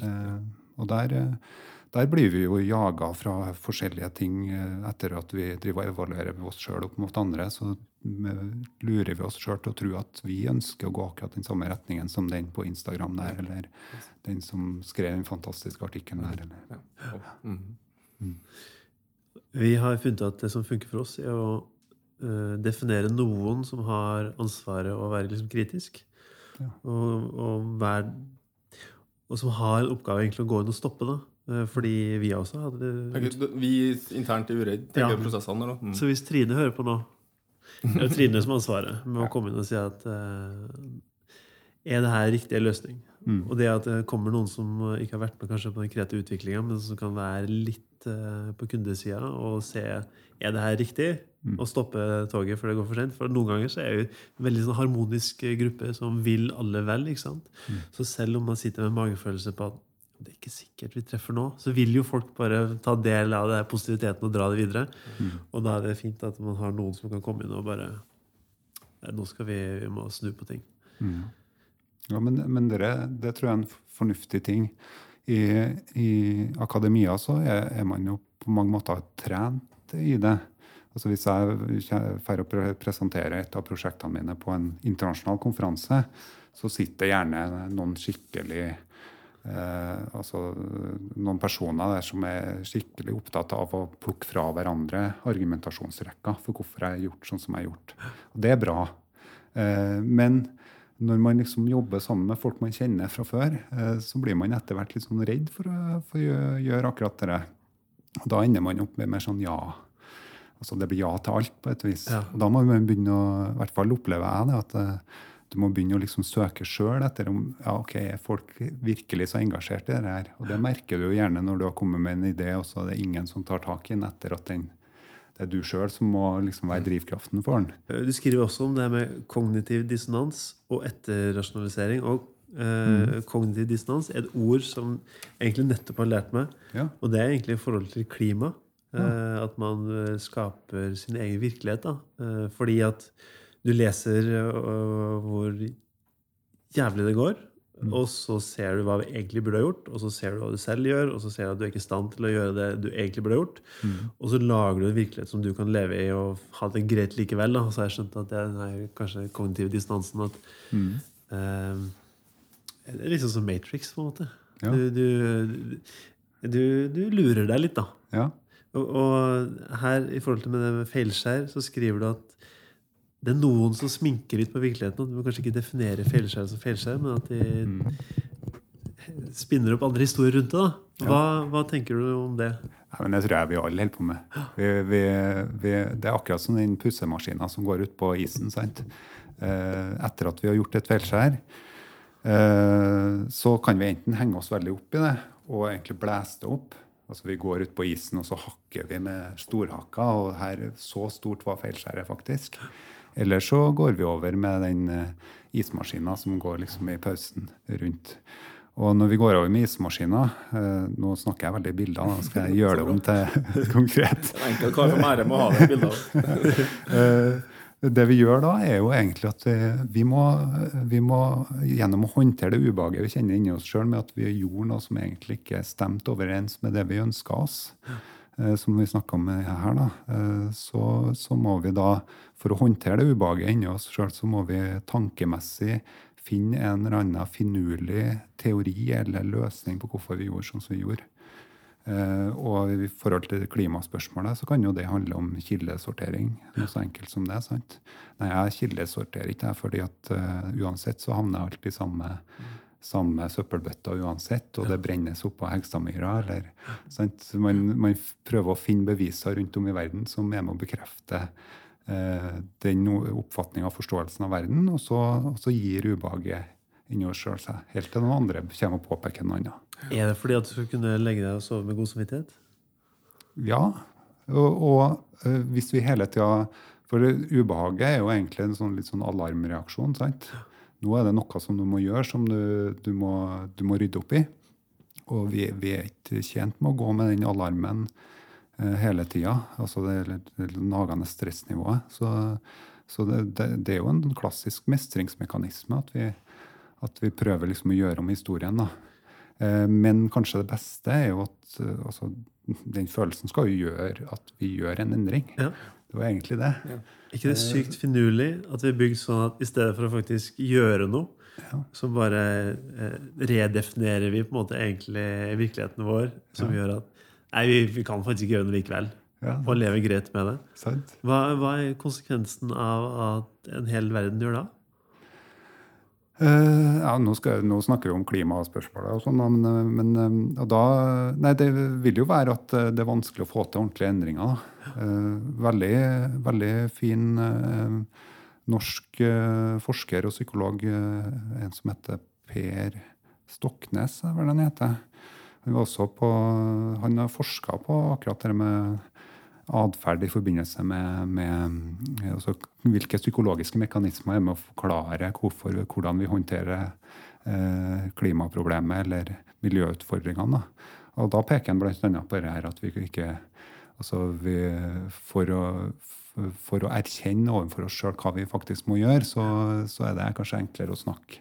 Eh, og der, eh, der blir vi jo jaga fra forskjellige ting eh, etter at vi driver og evaluerer oss sjøl opp mot andre. Så eh, lurer vi oss sjøl til å tro at vi ønsker å gå akkurat den samme retningen som den på Instagram der, eller den som skrev den fantastiske artikkelen der. Eller. Ja. Mhm. Vi har funnet at det som funker for oss, er å eh, definere noen som har ansvaret å være liksom kritisk. Ja. Og, og, være, og som har en oppgave egentlig å gå inn og stoppe. da. Eh, fordi vi også hadde Tenker, Vi internt i uredd, tenker Ja. prosessene. Da. Mm. Så hvis Trine hører på nå Det er Trine som har ansvaret med å komme inn og si at eh, Er det her riktig løsning? Og det at det kommer noen som ikke har vært med kanskje på den kreative utviklinga, men som kan være litt eh, på kundesida og se er det her riktig, og stoppe toget før det går for sent. For noen ganger så er vi en veldig sånn harmonisk gruppe som vil alle vel. ikke sant? Så selv om man sitter med magefølelse på at det er ikke sikkert vi treffer nå, så vil jo folk bare ta del av det positiviteten og dra det videre. Og da er det fint at man har noen som kan komme inn og bare Nå skal vi, vi må snu på ting. Ja, men, men det, det tror jeg er en fornuftig ting. I, i akademia så er, er man jo på mange måter trent i det. Altså Hvis jeg får å pre- presentere et av prosjektene mine på en internasjonal konferanse, så sitter gjerne noen skikkelig altså noen personer der som er skikkelig opptatt av å plukke fra hverandre argumentasjonsrekka for hvorfor jeg har gjort sånn som jeg har gjort. Og det er bra. Eh, men når man liksom jobber sammen med folk man kjenner fra før, eh, så blir man etter hvert litt sånn redd for å, for å gjøre, akkurat det. Og da ender man opp med mer sånn ja. Altså det blir ja til alt, på et vis. Ja. Og da må man begynne å, i hvert fall opplever jeg det, at eh, du må begynne å liksom søke sjøl etter om ja, ok, er folk virkelig så engasjert i det her. Og det merker du jo gjerne når du har kommet med en idé, og så er det ingen som tar tak i den etter at den, det er du sjøl som må liksom være drivkraften for den. Eh, Du skriver også om det med kognitiv dissonans og etterrasjonalisering. Og eh, kognitiv dissonans er et ord som egentlig nettopp har lært meg. Ja. Og det er egentlig i forhold til klima. Eh, at man eh, skaper sin egen virkelighet. Da. Eh, fordi at du leser hvor jævlig det går, og så ser du hva vi egentlig burde ha gjort, og så ser du hva du selv gjør, og så ser du at du er ikke i stand til å gjøre det du egentlig burde ha gjort. Og så lager du en virkelighet som du kan leve i og ha det greit likevel. Da. Og så har jeg skjønt at det er kanskje kognitiv distansen at eh, Det er liksom som Matrix, på en måte. Ja. Du, du, du, du lurer deg litt, da. Ja. Og, og her, i forhold til med det med feilskjær, så skriver du at det er noen som sminker litt på virkeligheten. Du må kanskje ikke definere feilskjær som feilskjær, men at de spinner opp andre historier rundt det. da. Hva, hva tenker du om det? Ja, men Det tror jeg vi alle holder på med. *gasps* Vi, vi, vi, det er akkurat som den pussemaskina som går ut på isen. sant? Eh, etter at vi har gjort et feilskjær, eh, så kan vi enten henge oss veldig opp i det og egentlig blæse det opp. Altså Vi går ut på isen og så hakker vi med storhakka, og her så stort var feilskjæret faktisk. Eller så går vi over med den eh, ismaskina som går liksom i pausen rundt. Og når vi går over med ismaskina eh, Nå snakker jeg veldig i bilder, da skal jeg gjøre det om til *laughs* konkret. En enkel kar som ære må ha det bildet. *laughs* Eh, Det vi gjør da, er jo egentlig at vi, må, vi må gjennom å håndtere det ubehaget vi kjenner inni oss sjøl, med at vi gjorde noe som egentlig ikke stemte overens med det vi ønska oss, som vi snakka om her, da, eh, så, så må vi da, for å håndtere det ubehaget inni oss sjøl, så må vi tankemessig finne en eller annen finurlig teori eller løsning på hvorfor vi gjorde sånn som vi gjorde. Eh, og i forhold til klimaspørsmålet så kan jo det handle om kildesortering. Noe så enkelt som det. sant? Nei, jeg kildesorterer ikke, fordi at eh, uansett så havner jeg alltid i samme, samme søppelbøtta uansett, og det brennes oppå Hegstadmyra. eller, sant? Så Man, man prøver å finne beviser rundt om i verden som er med å bekrefte eh, den oppfatninga og forståelsen av verden, og så, og så gir ubehaget inni oss sjøl seg, helt til noen andre kommer og påpeker noe annet. Er det fordi at du skal kunne legge deg og sove med god samvittighet? Ja, og, og eh, hvis vi hele tida For ubehaget er jo egentlig en sånn litt sånn alarmreaksjon. sant? Nå er det noe som du må gjøre, som du, du, må, du må rydde opp i. Og vi, vi er ikke tjent med å gå med den alarmen eh, hele tida. Altså det, det nagende stressnivået. Så, så det, det, det er jo en klassisk mestringsmekanisme at vi, at vi prøver liksom å gjøre om historien. da. Eh, Men kanskje det beste er jo at eh, altså, den følelsen skal jo gjøre at vi gjør en endring. Ja. Det var egentlig det. ikke det sykt finurlig at vi er bygd sånn at i stedet for å faktisk gjøre noe, så bare eh, redefinerer vi på en måte egentlig virkeligheten vår, som gjør at nei, vi, vi kan faktisk ikke gjøre noe likevel. Ja, Og leve greit med det. sant? Hva, hva er konsekvensen av at en hel verden gjør da? Eh, ja, nå, skal, nå snakker vi om klimaspørsmålet, og sånn, men, eh, men eh, og da, nei, det vil jo være at det er vanskelig å få til ordentlige endringer. Eh, veldig, veldig fin uh, norsk forsker og psykolog, en som heter Per Stoknes, vel han heter. Han, var også på, han har forska på akkurat det med atferd i forbindelse med, med altså, hvilke psykologiske mekanismer er med å forklare hvorfor, hvordan vi håndterer eh, klimaproblemet eller miljøutfordringene. Da. Og da peker han bl.a. på det her at vi ikke altså vi, for, å, for å erkjenne overfor oss sjøl hva vi faktisk må gjøre, så, så er det kanskje enklere å snakke,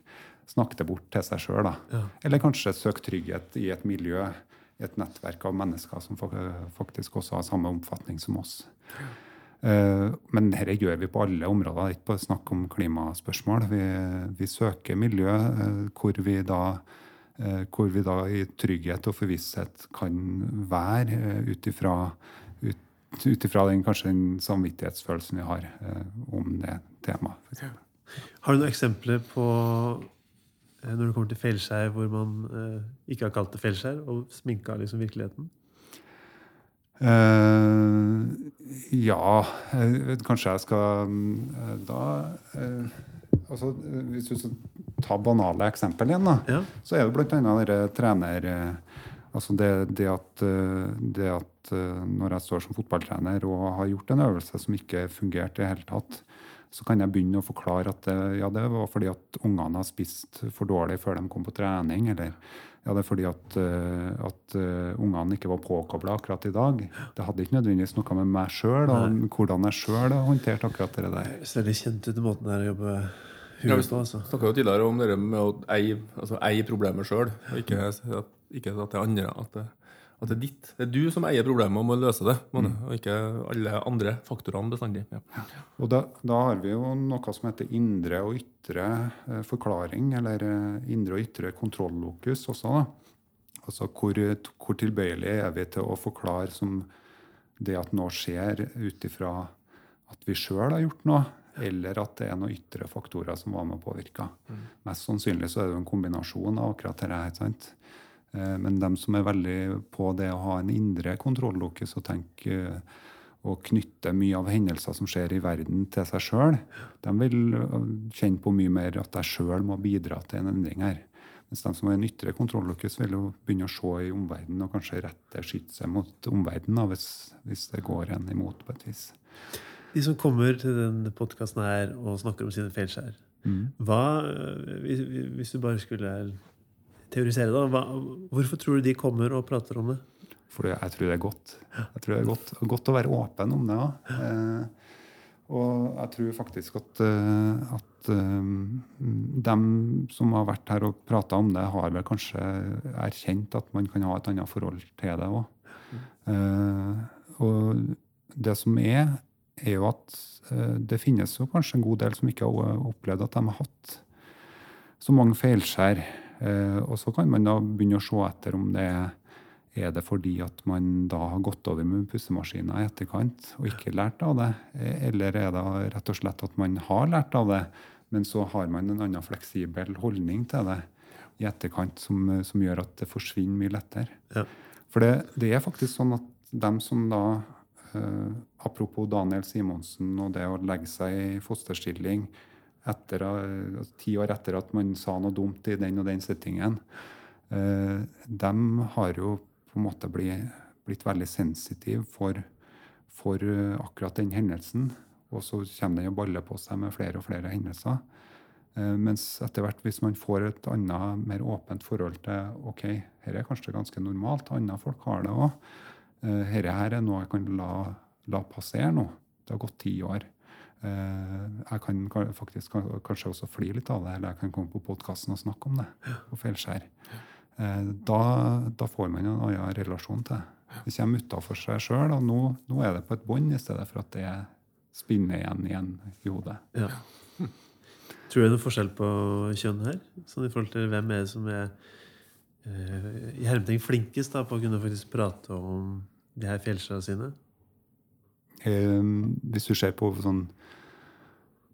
snakke det bort til seg sjøl. Ja. Eller kanskje søke trygghet i et miljø, et nettverk av mennesker som faktisk også har samme oppfatning som oss. Eh, Men dette gjør vi på alle områder, det er ikke bare snakk om klimaspørsmål. Vi, vi søker miljø eh, hvor vi da eh, hvor vi da i trygghet og forvisshet kan være ut ifra den, kanskje den samvittighetsfølelsen vi har om det temaet. Har du noen eksempler på når det kommer til fjellskjær hvor man eh, ikke har kalt det fjellskjær, og sminka liksom virkeligheten? Uh, ja, eh, kanskje jeg skal eh, da uh, altså, eh, Hvis du tar banale eksempel igjen, da, Ja. så er det bl.a. dere trener eh, Altså det, det at, eh, det at eh, når jeg står som fotballtrener og har gjort en øvelse som ikke fungerte i det hele tatt, så kan jeg begynne å forklare at det, ja, det var fordi at ungene har spist for dårlig før de kom på trening, eller Ja, det er fordi at, uh, at uh, ungene ikke var påkobla akkurat i dag. Det hadde ikke nødvendigvis noe med meg sjøl og hvordan jeg sjøl har håndtert akkurat det der. Så det er litt kjent ut måten der å jobbe Ja, vi altså. snakka jo tidligere om det med å eie, altså eie problemet sjøl. Ikke, ikke at det er andre. At det, at det er ditt. Det er du som eier problemet og må løse det. man, mm. Og ikke alle andre faktorene bestandig. Ja. Og da, da har vi jo noe som heter indre og ytre eh, forklaring, eller eh, indre og ytre kontrollokus også. da. Altså hvor, hvor tilbøyelig er vi til å forklare som det at noe skjer ut ifra at vi sjøl har gjort noe, eller at det er noen ytre faktorer som var med og påvirka. Mest sannsynlig så er det jo en kombinasjon av akkurat dette. Men de som er veldig på det å ha en indre kontrollokus og tenke å knytte mye av hendelser som skjer i verden, til seg sjøl, de vil øh, kjenne på mye mer at jeg sjøl må bidra til en endring her. Mens de som har en ytre kontrollokus, vil jo begynne å se i omverdenen og kanskje rette skytset mot omverdenen hvis, hvis det går en imot på et vis. De som kommer til denne podkasten her og snakker om sine feilskjær, hva, øh, hvis, hvis du bare skulle teorisere, da, hva, hvorfor tror du de kommer og prater om det? For jeg tror det er godt. Jeg tror det er godt, godt å være åpen om det òg. Eh, og jeg tror faktisk at, eh, at eh, dem som har vært her og prata om det, har vel kanskje erkjent at man kan ha et annet forhold til det òg. Eh, og det som er, er jo at eh, det finnes jo kanskje en god del som ikke har opplevd at de har hatt så mange feilskjær. Eh, og så kan man da begynne å se etter om det er er det fordi at man da har gått over med pussemaskiner i etterkant og ikke lært av det? Eller er det rett og slett at man har lært av det, men så har man en annen fleksibel holdning til det i etterkant som, som gjør at det forsvinner mye lettere? Ja. For det, det er faktisk sånn at dem som da eh, Apropos Daniel Simonsen og det å legge seg i fosterstilling etter, eh, ti år etter at man sa noe dumt i den og den settingen, eh, de har jo på en måte blitt, blitt veldig sensitive for, for eh, akkurat den hendelsen. Og så kommer den og baller på seg med flere og flere hendelser. Mens etter hvert, hvis man får et annet, mer åpent forhold til ok, her er kanskje ganske normalt, andre folk har det òg. Dette her er noe jeg kan la, la passere nå. Det har gått ti år. Eh, Jeg kan ka- faktisk ka- kanskje også fly litt av det, eller jeg kan komme på podkasten og snakke om det. på feilskjær. Eh, Da, da får man en annen relasjon til det. Det kommer utafor seg sjøl, og nå, nå er det på et bånd i stedet for at det spinner igjen igjen i hodet. Ja. *laughs* Tror du det er forskjell på kjønn her? Sånn i forhold til hvem er det som er eh, i hermetegn flinkest da, på å kunne faktisk prate om de her fjellskjærene sine? Eh, Hvis du ser på sånn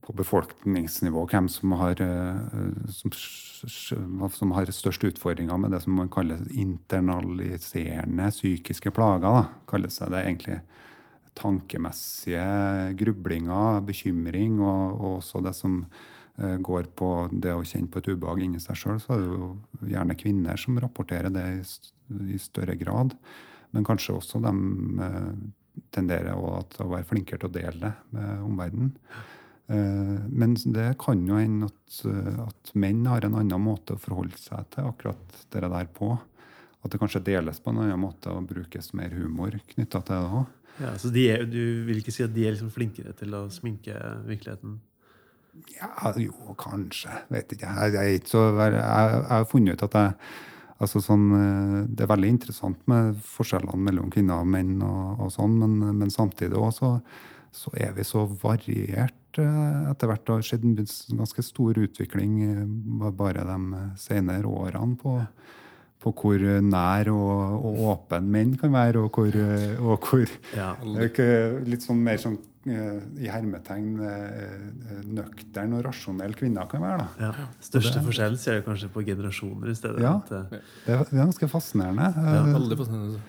på befolkningsnivå, hvem som har, eh, som, som har størst utfordringer med det som man kaller internaliserende psykiske plager, da, kalles det, det egentlig tankemessige grublinger, bekymring, og, og også det som eh, går på det å kjenne på et ubehag inni seg sjøl, så er det jo gjerne kvinner som rapporterer det i, større grad. Men kanskje også de tenderer også å være flinkere til å dele det med omverdenen. Eh, Men det kan jo hende at, eh, at menn har en annen måte å forholde seg til akkurat det der på. At det kanskje deles på en annen måte og brukes mer humor knytta til det òg. Ja, så de er, Du vil ikke si at de er liksom flinkere til å sminke virkeligheten? Ja, jo, kanskje. Vet ikke. Jeg, jeg, jeg, jeg har funnet ut at jeg altså sånn, eh, Det er veldig interessant med forskjellene mellom kvinner og menn, og, og sånn, men, men samtidig også, så, så er vi så variert eh, etter hvert. Det har skjedd en ganske stor utvikling eh, bare de senere årene på, på hvor nær og, og åpen menn kan være, og hvor, og hvor Ja. litt sånn mer sånn i hermetegn eh, nøktern og rasjonell kvinner kan være. da. ja. Største forskjellen ser du kanskje på generasjoner i stedet. Ja. At, eh, Det er, ganske fascinerende. Ja, Veldig fascinerende.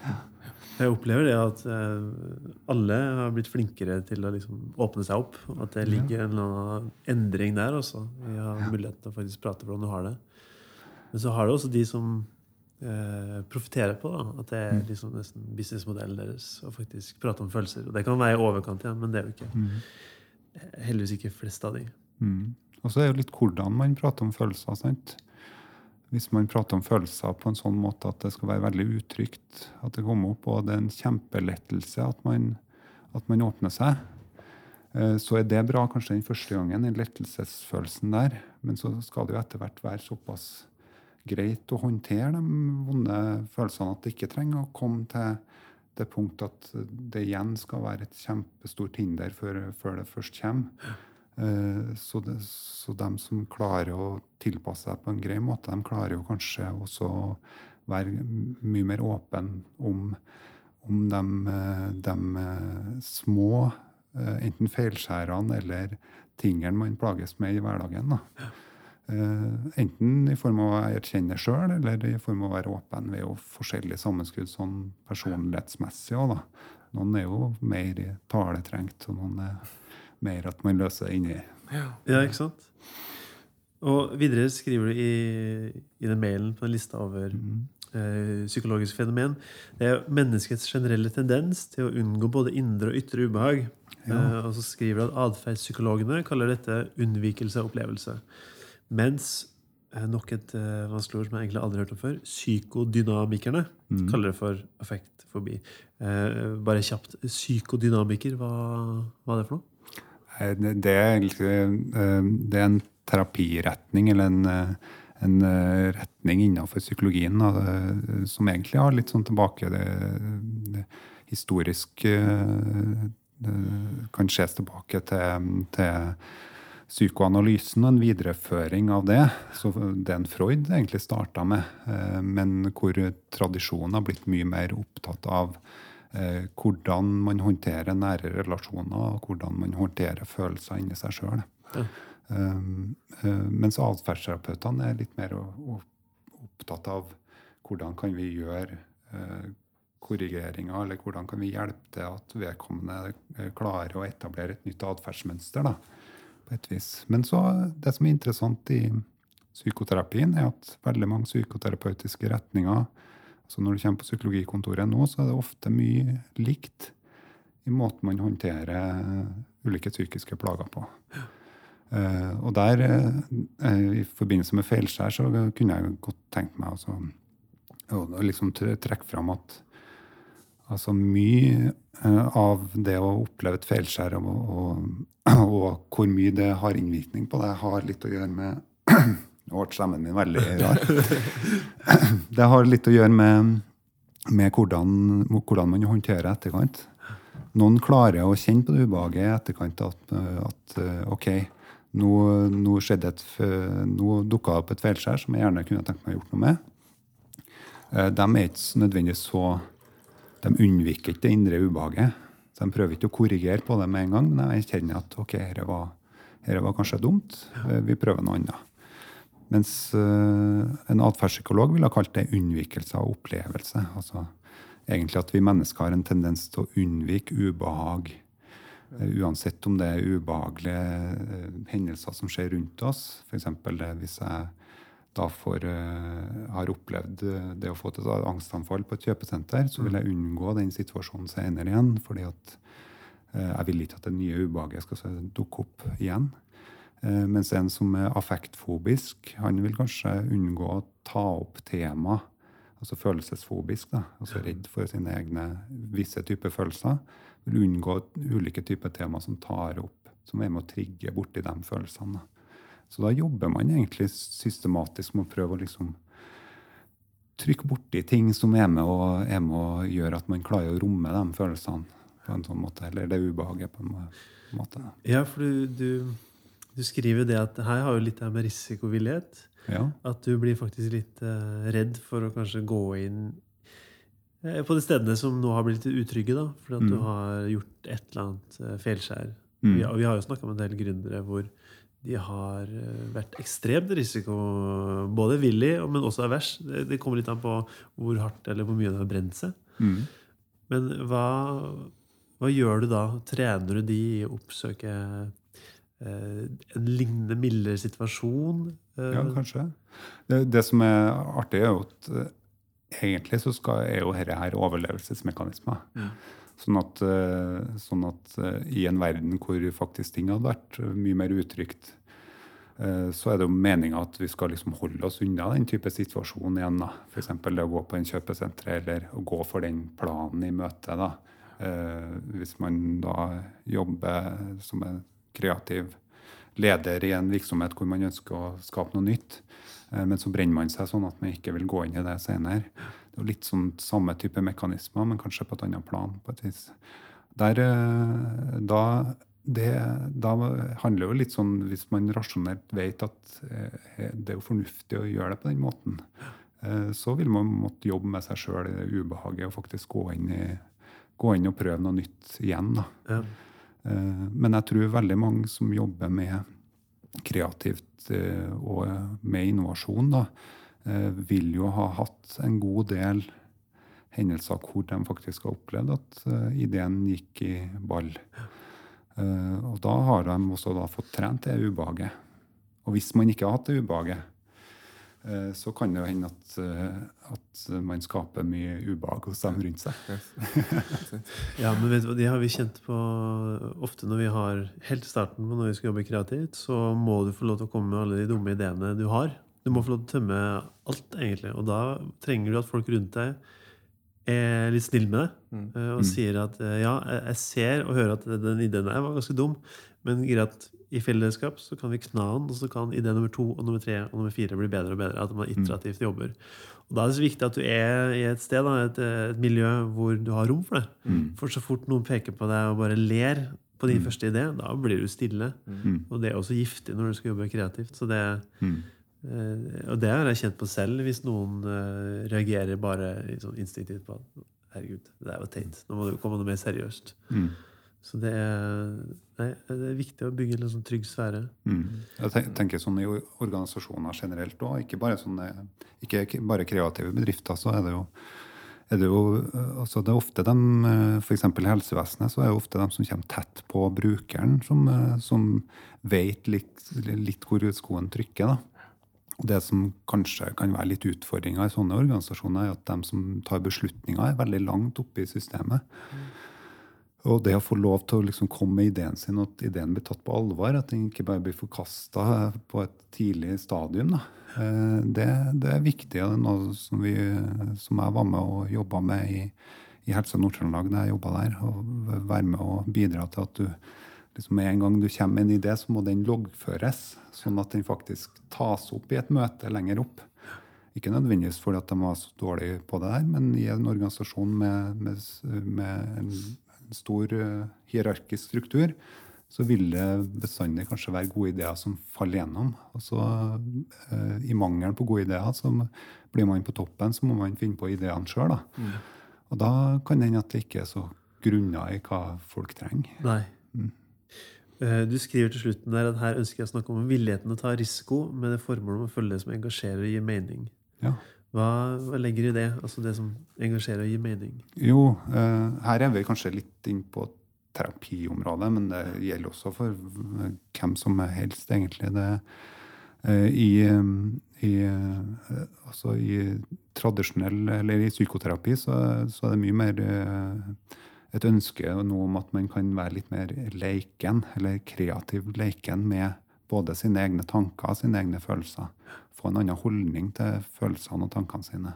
jeg opplever det at eh, alle har blitt flinkere til å liksom åpne seg opp. At det ligger en eller annen endring der også. Vi har mulighet til å faktisk prate hvordan du har det. Men så har du også de som eh, profitterer på da, at det er liksom nesten businessmodellen deres å faktisk prate om følelser. Og det kan være i overkant ja, men det er jo ikke heldigvis ikke flest av de. Mm. Og så er det jo litt hvordan man prater om følelser. sant? hvis man prater om følelser på en sånn måte at det skal være veldig utrygt at det kommer opp, og det er en kjempelettelse at man, at man åpner seg, eh, så er det bra kanskje den første gangen, den lettelsesfølelsen der. Men så skal det jo etter hvert være såpass greit å håndtere de vonde følelsene at det ikke trenger å komme til det punkt at det igjen skal være et kjempestort hinder før, før det først kommer. Eh, så, det, så de som klarer å tilpasse seg på en grei måte, de klarer jo kanskje også å være mye mer åpen om, om de, eh, de, eh, små enten feilskjærene eller tingene man plages med i hverdagen. Da. Enten i form av å erkjenne sjøl, eller i form av å være åpen ved jo forskjellige sammenskudd sånn personlighetsmessig òg, Noen er jo mer taletrengt, og noen er mer at man løser det inni. Ja. ja, ikke sant? Og videre skriver du i, i den mailen på en liste over mm. eh, psykologisk fenomen Det er menneskets generelle tendens til å unngå både indre og ytre ubehag. Ja. Eh, og så skriver du at atferdspsykologene kaller dette unnvikelse av opplevelse. Mens eh, nok et eh, vanskelig ord som jeg egentlig aldri har hørt om før, psykodynamikerne mm. kaller det for affektfobi. Eh, bare kjapt, psykodynamiker, hva, hva er det for noe? Eh, det er, egentlig det er en terapiretning eller en, eh, en retning innenfor psykologien som egentlig har litt sånn tilbake det, det historisk kan ses tilbake til, til psykoanalysen og en videreføring av det. Så den Freud egentlig starta med, men hvor tradisjonen har blitt mye mer opptatt av eh, hvordan man håndterer nære relasjoner, og hvordan man håndterer følelser inni seg sjøl. Ja. Uh, mens atferdsterapeutene er litt mer opptatt av hvordan kan vi gjøre korrigeringer, eller hvordan kan vi hjelpe til at vedkommende klarer å etablere et nytt atferdsmønster. da, på et vis. Men så, det som er interessant i psykoterapien, er at veldig mange psykoterapeutiske retninger så når du kommer på psykologikontoret nå, så er det ofte mye likt i måten man håndterer ulike psykiske plager på. Uh, og der, uh, i forbindelse med feilskjær, så kunne jeg godt tenkt meg altså, å liksom trekke fram at altså mye uh, av det å oppleve et feilskjær og, og, og, hvor mye det har innvirkning på det, har litt å gjøre med *clears throat* Nå ble stemmen min veldig rar. *clears throat* Det har litt å gjøre med, med hvordan, hvordan, man håndterer etterkant. Noen klarer å kjenne på det ubehaget i etterkant at, at OK, nå, nå, nå dukka opp et feilskjær som jeg gjerne kunne tenkt meg å gjort noe med. Eh, de er ikke nødvendigvis så De unnviker ikke det indre ubehaget. Så de prøver ikke å korrigere på det med en gang, men jeg kjenner at OK, dette var, var kanskje dumt. Eh, vi prøver noe annet. Mens uh, en atferdspsykolog ville ha kalt det unnvikelse av opplevelse. Altså egentlig at vi mennesker har en tendens til å unnvike ubehag. Uh, uansett om det er ubehagelige hendelser som skjer rundt oss. F.eks. hvis jeg da får, har opplevd det å få et angstanfall på et kjøpesenter, så vil jeg unngå den situasjonen senere igjen. fordi at jeg vil ikke at det nye ubehaget skal dukke opp igjen. Eh, mens en som er affektfobisk, han vil kanskje unngå å ta opp tema, altså følelsesfobisk, da, altså redd for sine egne visse typer følelser. Vil unngå ulike typer tema som tar opp, som er med å trigge borti de følelsene. Så da jobber man egentlig systematisk med å prøve å liksom trykke borti ting som er med, og, er med og gjøre at man klarer å romme de følelsene på en sånn måte, eller det ubehaget på en måte. Ja, for du, du du skriver det at her har jo litt med risikovillighet. Ja. At du blir faktisk litt uh, redd for å kanskje gå inn uh, på de stedene som nå har blitt utrygge, da, fordi at mm. du har gjort et eller annet uh, feilskjær. Mm. Vi, vi, har jo snakka med en del gründere hvor de har vært ekstremt risiko, både villig, men også avers. Det, det kommer litt an på hvor hardt eller hvor mye det har brent seg. Mm. Men hva, hva gjør du da? Trener du de i å oppsøke Eh, en lignende mildere situasjon. Eh. Ja, kanskje. Det, det, som er artig, er jo at eh, egentlig så skal, er jo dette her overlevelsesmekanismer. Ja. Sånn at, sånn at, i en verden hvor faktisk ting hadde vært mye mer utrygt, Eh, så er det jo meninga at vi skal liksom holde oss unna den type situasjon igjen. da. F.eks. det å gå på en kjøpesenter eller å gå for den planen i møte. da. Eh, hvis man da jobber som en kreativ leder i en virksomhet hvor man ønsker å skape noe nytt, eh, men så brenner man seg sånn at man ikke vil gå inn i det senere. Det er litt sånn samme type mekanismer, men kanskje på et annet plan. på et vis. Der, da det, da handler jo litt sånn Hvis man rasjonelt vet at eh, det er jo fornuftig å gjøre det på den måten, eh, så vil man måtte jobbe med seg sjøl i det ubehaget og faktisk gå inn, i, gå inn og prøve noe nytt igjen. Da. Ja. Eh, men jeg tror veldig mange som jobber med kreativt og med innovasjon, da, vil jo ha hatt en god del hendelser hvor de faktisk har opplevd at ideen gikk i ball. Eh, og da har de også fått trent det ubehaget. Og hvis man ikke har hatt det ubehaget, eh, så kan det jo hende at, eh, at man skaper mye ubehag hos dem rundt seg. ja, *laughs* men vet du, hva, Det har vi kjent på ofte når vi har helt starten på når vi skal jobbe kreativt. Så må du få lov til å komme med alle de dumme ideene du har. Du må få lov til å tømme alt, egentlig. Og da trenger du at folk rundt deg er litt snill med det. Mm. Eh, og mm. sier at eh, ja, jeg ser og hører at den ideen der var ganske dum, men greit, i fellesskap så kan vi kna den, og så kan idé nummer to og nummer tre og nummer fire bli bedre og bedre. At man mm. iterativt jobber. Og Da er det så viktig at du er i et sted, et, et miljø hvor du har rom for det. Mm. For så fort noen peker på deg og bare ler på din mm. første idé, da blir du stille. Mm. Og det er også giftig når du skal jobbe kreativt. Så det Uh, og det har jeg kjent på selv, hvis noen uh, reagerer bare sånn instinktivt på Herregud, det er jo teit. Nå må du komme noe mer seriøst. Mm. Så det er, nei, det er, viktig å bygge en sånn trygg sfære. Mm. Jeg tenker sånn I organisasjoner generelt òg, ikke, bare sånne, ikke bare kreative bedrifter, så er det jo er det, jo, altså det er ofte dem, F.eks. i helsevesenet så er det ofte dem som kommer tett på brukeren, som, som vet litt, litt hvor skoen trykker. da. Det som kanskje kan være litt utfordringa i sånne organisasjoner, er at de som tar beslutninger, er veldig langt oppe i systemet. Mm. Og det å få lov til å liksom komme med ideen sin, og at ideen blir tatt på alvor, at den ikke bare blir forkasta på et tidlig stadium. Eh, det, det, er viktig. Det er noe som, vi, som jeg var med og jobba med i, i Helse Nord-Trøndelag da jeg jobba der. Å være med og bidra til at du liksom en gang du kommer med en idé, så må den loggføres, sånn at den faktisk tas opp i et møte lenger opp. Ikke nødvendigvis fordi at de var så dårlige på det der, men i en organisasjon med, med, med en, stor uh, hierarkisk struktur, så vil det bestandig kanskje være gode ideer som faller gjennom. Og så uh, I mangelen på gode ideer så blir man på toppen, så må man finne på ideene sjøl. Mm. Og da kan det hende at det ikke er så grunner i hva folk trenger. Nei. Mm. Eh, du skriver til slutten der at her ønsker jeg å snakke om villigheten til å ta risiko med det formålet om å følge det som engasjerer og gir mening. Ja. Hva, hva, legger i det? Altså det som engasjerer og gir mening? Jo, eh, her er vi kanskje litt inn på terapiområdet, men det gjelder også for hvem som helst, egentlig. Det, eh, i, i, altså i tradisjonell, eller i psykoterapi, så, så er det mye mer et ønske nå om at man kan være litt mer leiken, eller kreativ leiken med både sine egne tanker og sine egne følelser. Få en annen holdning til følelsene og tankene sine.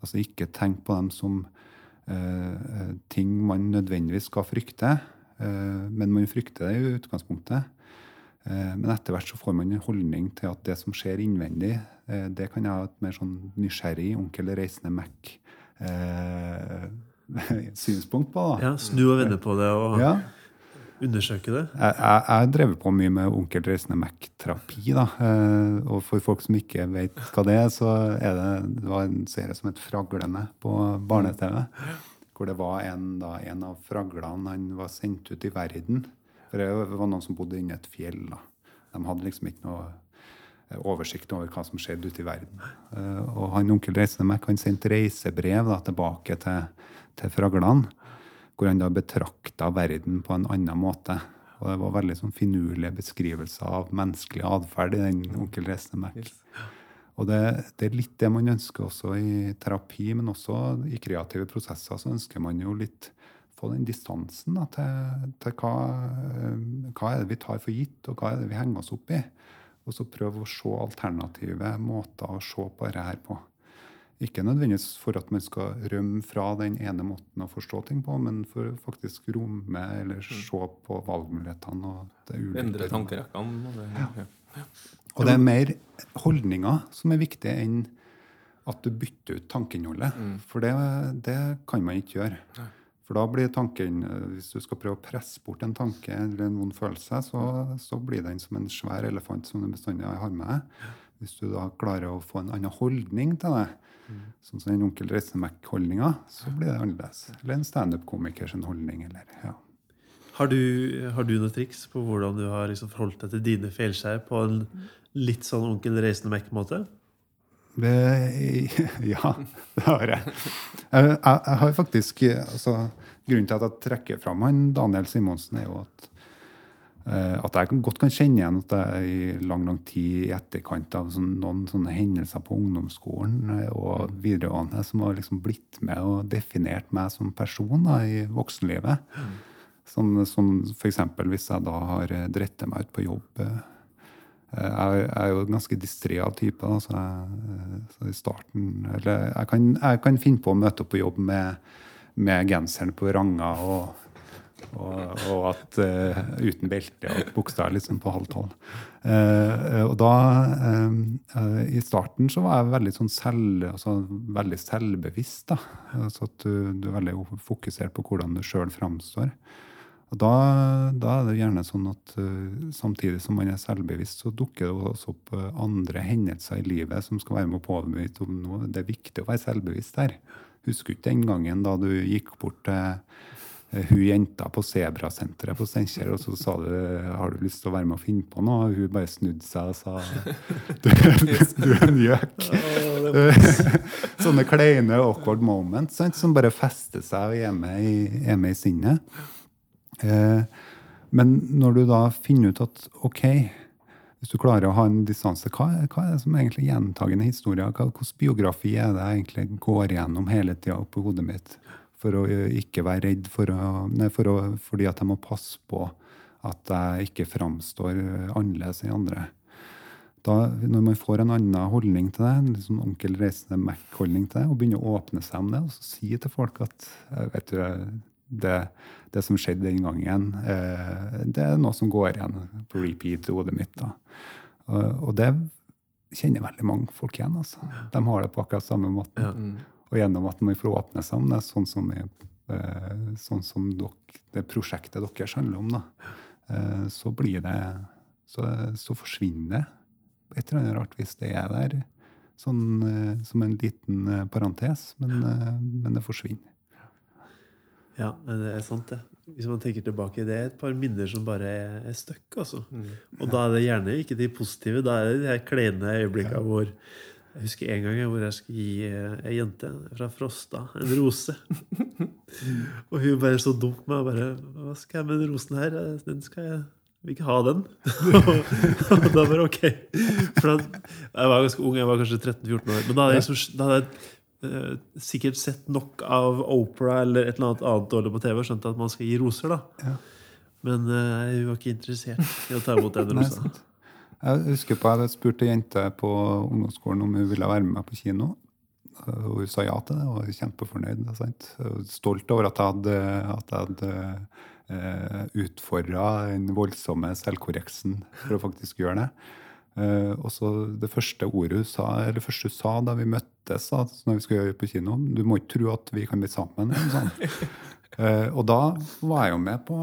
Altså ikke tenk på dem som eh, ting man nødvendigvis skal frykte, eh, men man frykter det i utgangspunktet. Eh, men etter hvert så får man en holdning til at det som skjer innvendig, det kan jeg ha et mer sånn nysgjerrig onkel reisende Mac *laughs* synspunkt på. Da. Ja, Snu og vende på det og ja. Undersøke det? Jeg, jeg, jeg drev på mye med Onkel Reisende Mac-terapi. da, eh, Og for folk som ikke vet hva det er, så er det, det var en serie som het Fraglene på barne-TV. Hvor det var en, da, en av fraglene han var sendt ut i verden. For det var noen som bodde inni et fjell. da. De hadde liksom ikke noe eh, oversikt over hva som skjedde ute i verden. Uh, og han onkel Reisende Mac han sendte reisebrev da, tilbake til til fraglene, hvor han da betrakta verden på en annen måte. Og det var veldig sånn finurlige beskrivelser av menneskelig atferd i den onkel Reisende Mac. Og det, det, er litt det man ønsker også i terapi, men også i kreative prosesser så ønsker man jo litt få den distansen da, til, til hva, hva, er det vi tar for gitt, og hva er det vi henger oss opp i. Og så prøve å se alternative måter å se på dette her på. Ikke nødvendigvis for at man skal rømme fra den ene måten å forstå ting på, men for faktisk romme eller se på valgmulighetene. og det ulike Endre tankerekkene. og det- ja. Og det er mer holdninger som er viktige enn at du bytter ut tankeinnholdet. For det, det kan man ikke gjøre. For da blir tanken, Hvis du skal prøve å presse bort en tanke eller en vond følelse, så, så blir den som en svær elefant som du bestandig har med deg. Hvis du da klarer å få en annen holdning til det, sånn som den onkel Reisemekk-holdninga, så blir det annerledes. Eller en standup-komikers holdning. eller ja. Har du, har du noen triks på hvordan du har liksom forholdt deg til dine feilskjær på en litt sånn onkel? Det, *laughs* ja, det har jeg. Jeg, jeg, har faktisk altså, Grunnen til at jeg trekker fram han Daniel Simonsen, er jo at, at jeg godt kan kjenne igjen at jeg i lang lang tid i etterkant av sånn, noen sånne hendelser på ungdomsskolen eh, og videregående som har liksom blitt med og definert meg som person da, i voksenlivet. Sånn, som f.eks. hvis jeg da har eh, dritt meg ut på jobb. eh, jeg er jo ganske distré av type. Da, så, jeg, så i starten eller jeg kan, jeg kan finne på å møte opp på jobb med, med genseren på ranga og, og, og at uh, uten belte og buksa liksom på halv tolv. Uh, og da uh, I starten så var jeg veldig sånn selv, altså, veldig selvbevisst. da, altså at du, du er veldig fokusert på hvordan du sjøl framstår. Og da, da er det gjerne sånn at samtidig som man er selvbevisst, så dukker det også opp andre hendelser i livet som skal være med å påbevise om noe. Det er viktig å være selvbevisst der. Husker du ikke den gangen da du gikk bort til hun jenta på Sebrasenteret på Steinkjer, og så sa du har du lyst til å være med og finne på noe? Og hun bare snudde seg og sa *laughs* du, du er en gjøk. *laughs* *laughs* Sånne kleine awkward moments sant, som bare fester seg og er med i, er med i sinnet. Eh, men når du da finner ut at OK, hvis du klarer å ha en distanse, hva, hva er det som egentlig gjentagende historier? Hvilken biografi er det jeg egentlig går gjennom hele tida oppi hodet mitt? For å eh, ikke være redd for å, nei, for å, fordi at jeg må passe på at jeg ikke framstår eh, annerledes enn andre. Da, når man får en annen holdning til det, en litt sånn onkel reisende Mac-holdning til det, og begynner å åpne seg om det, og så si til folk at eh, vet du, det, det som skjedde den gangen, eh, det er noe som går igjen på repeat i hodet mitt. da. Og, og det kjenner veldig mange folk igjen. altså. De har det på akkurat samme måten. Ja. Og gjennom at man får åpne seg om det, sånn som, jeg, eh, sånn som dere, det prosjektet deres handler om, da, eh, så blir det så, så forsvinner det på et eller annet rart hvis det er der. Sånn eh, som en liten eh, parentes, men, eh, men det forsvinner. Ja, men det er sant, det. Hvis man tenker tilbake, det er et par minner som bare er, er stuck. Altså. Og da er det gjerne ikke de positive. Da er det de her kleine øyeblikkene hvor Jeg husker en gang hvor jeg skulle gi eh, ei jente fra Frosta en rose. *laughs* og hun bare så dum på meg og bare 'Hva skal jeg med den rosen her? Den skal jeg vil ikke ha den. *laughs* og da bare ok. For da, jeg var ganske ung, jeg var kanskje 13-14 år. Men da hadde jeg, da hadde jeg uh, sikkert sett nok av Opera eller et eller annet annet dårlig på TV og skjønt at man skal gi roser. da. Ja. Men uh, hun var ikke interessert i å ta imot den rosa. Jeg husker på jeg spurte spurt ei jente på ungdomsskolen om hun ville være med meg på kino. Og hun sa ja til det og var kjempefornøyd. Sant? Stolt over at jeg hadde, at jeg hadde eh, utfordra den voldsomme selvkorreksen for å faktisk gjøre det. Eh, og så Det første ordet hun sa, eller første hun sa da vi møttes da, når vi skulle gjøre det på kino Du må ikke tro at vi kan bli sammen. Sånn. *laughs* Eh, og da var jeg jo med på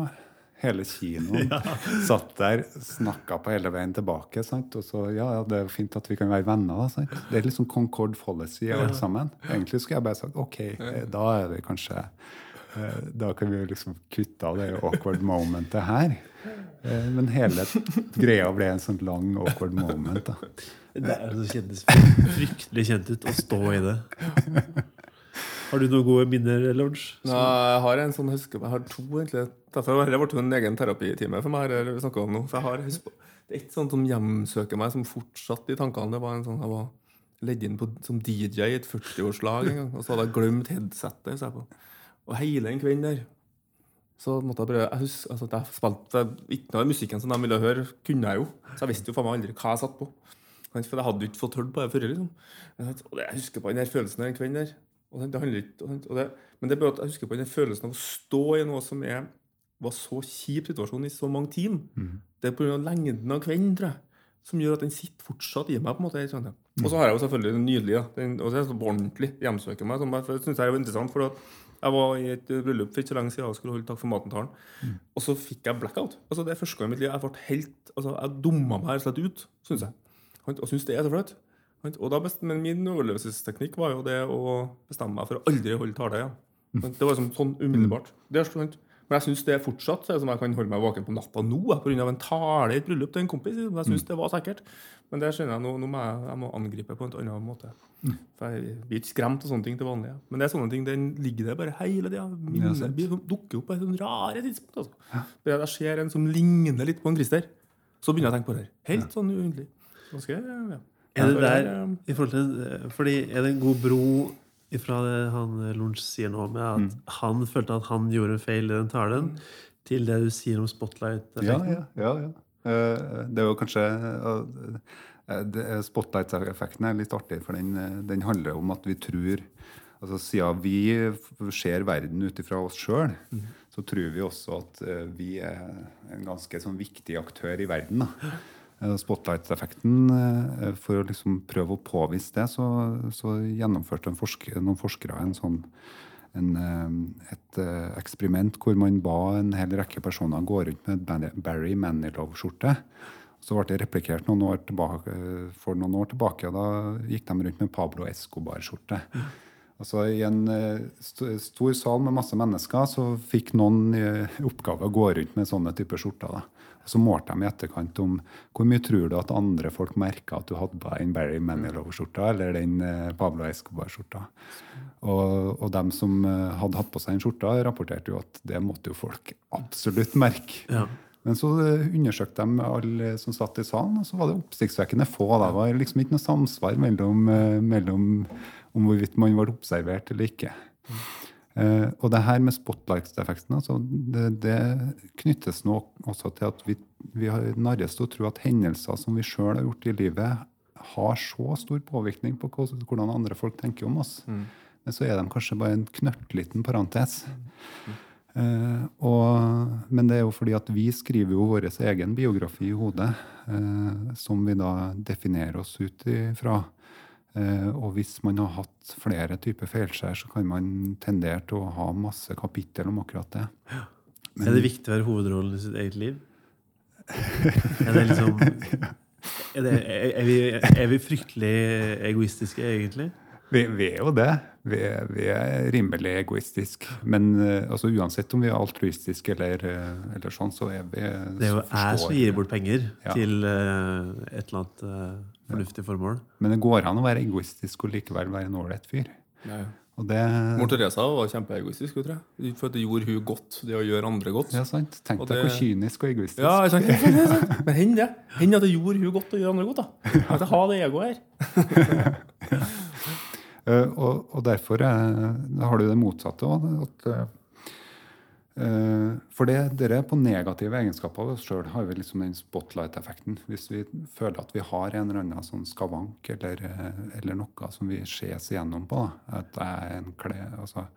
hele kinoen. *laughs* Satt der, snakka på hele veien tilbake. Sant? Og så, ja, ja, det er fint at vi kan være venner. Sant? Det er liksom Concord Policy alt sammen. Egentlig skulle jeg bare sagt OK, eh, da er vi kanskje eh, Da kan vi jo liksom kutte av det awkward momentet her. Eh, Men hele greia ble en sånn lang awkward moment. da. Det er det kjentes fryktelig kjent ut å stå i det. *laughs* Har du noen gode minner, Lorge? Nei, jeg har en sånn husker, jeg har to egentlig. Derfor har det ble en egen terapitime for meg. her, vi om nå. For jeg har, husk på, det er et sånt som hjemsøker meg, som fortsatt i tankene. Det var en sånn, Jeg var ledd inn på, som DJ i et 40-årslag en gang, og så hadde jeg glemt headsetet. Jeg på. Og hele den kvelden der Så måtte jeg prøve Jeg husker altså, jeg spilte ikke noe av musikken som de ville høre, kunne jeg jo. Så jeg visste jo faen meg aldri hva jeg satt på. For jeg hadde jo ikke fått hørt på det før. Liksom. Jeg husker på den der følelsen den kvelden der. Og det, handler ikke, og det, men det er bare at jeg husker på den følelsen av å stå i noe som er, var så kjip situasjon i så mange timer. Det er pga. lengden av kvelden, tror jeg, som gjør at den sitter fortsatt i meg. på en måte. Sånn, ja. Og så har jeg jo selvfølgelig den nydelige. Den, og det er så ordentlig hjemsøker meg. Som jeg, synes jeg er jo interessant, for at jeg var i et bryllup for ikke så lenge siden og skulle holde Takk for maten-talen. Og så fikk jeg blackout. Altså Det er første gang i mitt liv jeg ble helt, altså jeg dumma meg rett og slett ut, syns jeg. Og syns det er så flaut. Men min overlevelsesteknikk var jo det å bestemme meg for å aldri holde tale igjen. Det var liksom sånn umiddelbart. Det er sant? Men jeg syns det er fortsatt så er som jeg kan holde meg våken på natta nå pga. en tale i et bryllup til en kompis. Jeg syns det var sikkert. Men det skjønner jeg nå, nå må jeg, jeg må angripe på en annen måte. For Jeg blir ikke skremt av sånne ting til vanlig. Men det er sånne ting, den ligger der bare hele tida. Minner dukker opp på sånne rare tidspunkt. Altså. Bare Jeg ser en som ligner litt på en Christer, så begynner jeg å tenke på det. her. Helt sånn uendelig. Ganske, ja. Er det der eh, i forhold til, fordi er det en god bro ifra det han Lunch sier nå, med at Mm. han følte at han gjorde en feil i den talen, til det du sier om spotlight-effekten? ja, ja, ja. Eh, Det er jo kanskje eh, Spotlight-effekten er litt artig, for den, eh, den handler om at vi tror altså Siden vi ser verden ut ifra oss sjøl, så tror vi også at eh, vi er en ganske sånn viktig aktør i verden. da. *gasps* Eh, Spotlight-effekten, eh, For å liksom prøve å påvise det, så, så gjennomførte forsker, noen forskere en sånn en, eh, et eksperiment hvor man ba en hel rekke personer gå rundt med Barry Manilow-skjorte. Så ble det replikert noen år tilbake, for noen år tilbake, og da gikk de rundt med Pablo Escobar-skjorte. Altså I en stor sal med masse mennesker så fikk noen oppgave å gå rundt med sånne typer skjorter. da. Så målte de i etterkant om hvor mye tror du at andre folk merka at du hadde på deg den Barry Manilow-skjorta eller den eh, Pablo Escobar-skjorta. Og, og de som eh, hadde hatt på seg den skjorta, rapporterte jo at det måtte jo folk absolutt merke. Ja. Men så eh, undersøkte de alle som satt i salen, og så var det oppsiktsvekkende få. Det var liksom ikke noe samsvar mellom, mellom om hvorvidt man ble observert eller ikke. Eh, og det her med spotlight-effekten, altså, det, det knyttes nå også til at vi, vi har narres til å tro at hendelser som vi sjøl har gjort i livet, har så stor påvirkning på hvordan andre folk tenker om oss. Men så er de kanskje bare en knørtliten parentes. Uh, og, men det er jo fordi at vi skriver jo vår egen biografi i hodet, uh, som vi da definerer oss ut ifra. Eh, og hvis man har hatt flere typer feilskjær, så kan man tendere til å ha masse kapittel om akkurat det. Er det viktig å være hovedrollen i sitt eget liv? Er det liksom *laughs* er, det, er, vi, er vi fryktelig egoistiske, egentlig? Vi, vi er jo det. Vi, er- vi er rimelig egoistiske. Men eh, altså, uansett om vi er altruistiske eller, eh, eller sånn, så er vi Det er jo så jeg som gir bort penger Ja. til et eller annet fornuftig formål. Men det går an å være egoistisk og likevel være en ålreit fyr. Ja, ja. Og det Mor Teresa var kjempeegoistisk. tror jeg. For det gjorde hun godt, det å gjøre andre godt. Ja, sant. Tenk deg det- hvor kynisk og egoistisk. Ja, ikke sant? *laughs* Ja, ja, ja. Men hender det. Hender at det gjorde hun godt å gjøre andre godt. da. *laughs* At jeg har det egoet her. *laughs* Eh, og, og derfor eh, har du det motsatte òg. At, eh, for det, dere på negative egenskaper av oss sjøl har vi liksom den spotlight-effekten. Hvis vi føler at vi har en eller annen sånn skavank eller, eh, eller noe som vi ses igjennom på. Da. At jeg er en kle, altså,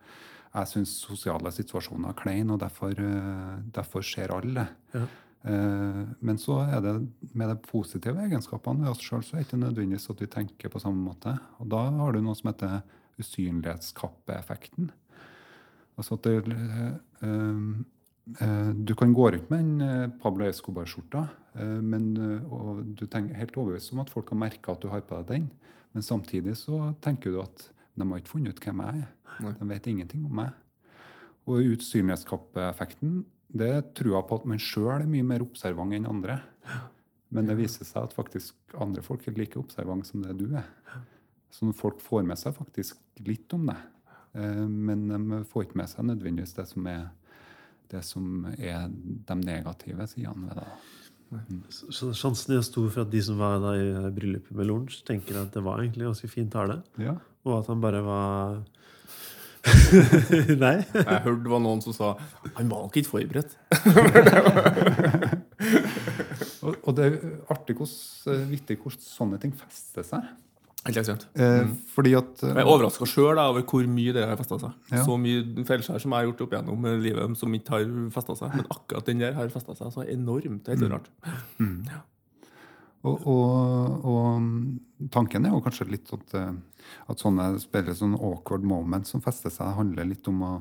jeg syns sosiale situasjoner er klein, og derfor, eh, derfor ser alle det. Ja. Eh, Men så er det med de positive egenskapene ved oss sjøl, så er det ikke nødvendigvis at vi tenker på samme måte. Og da har du noe som heter usynlighetskappeeffekten. Altså at det, eh, eh, du kan gå rundt med en eh, Pablo Escobar-skjorta, eh, men, eh, du tenker helt overbevist om at folk har merka at du har på deg den. Men samtidig så tenker du at de har ikke funnet ut hvem jeg er. De vet ingenting om meg. Og usynlighetskappeeffekten, det tror jeg på at man sjøl er mye mer observant enn andre. Men det viser seg at faktisk andre folk er like observante som det du er. Så folk får med seg faktisk litt om deg. Eh, Men de får ikke med seg nødvendigvis det som er, det som er de negative sidene ved det. Så så sjansen er stor for at de som var da i bryllupet med lunsj, tenker at det var egentlig ganske fin tale. Ja. Og at han bare var *laughs* Nei? Jeg hørte det var noen som sa han var nok ikke forberedt. *laughs* Og, og det er artig hvordan, vittig hvordan sånne ting fester seg. Helt ekstremt. Eh, Fordi at eh, Jeg er overraska sjøl over hvor mye det har festa seg. Ja. Så mye feilskjær som jeg har gjort opp gjennom livet som ikke har festa seg. Men akkurat den der har festa seg så enormt. Det er helt rart. Og, og, og tanken er jo kanskje litt at, eh, at sånne spiller sånn awkward moments som fester seg, handler litt om å,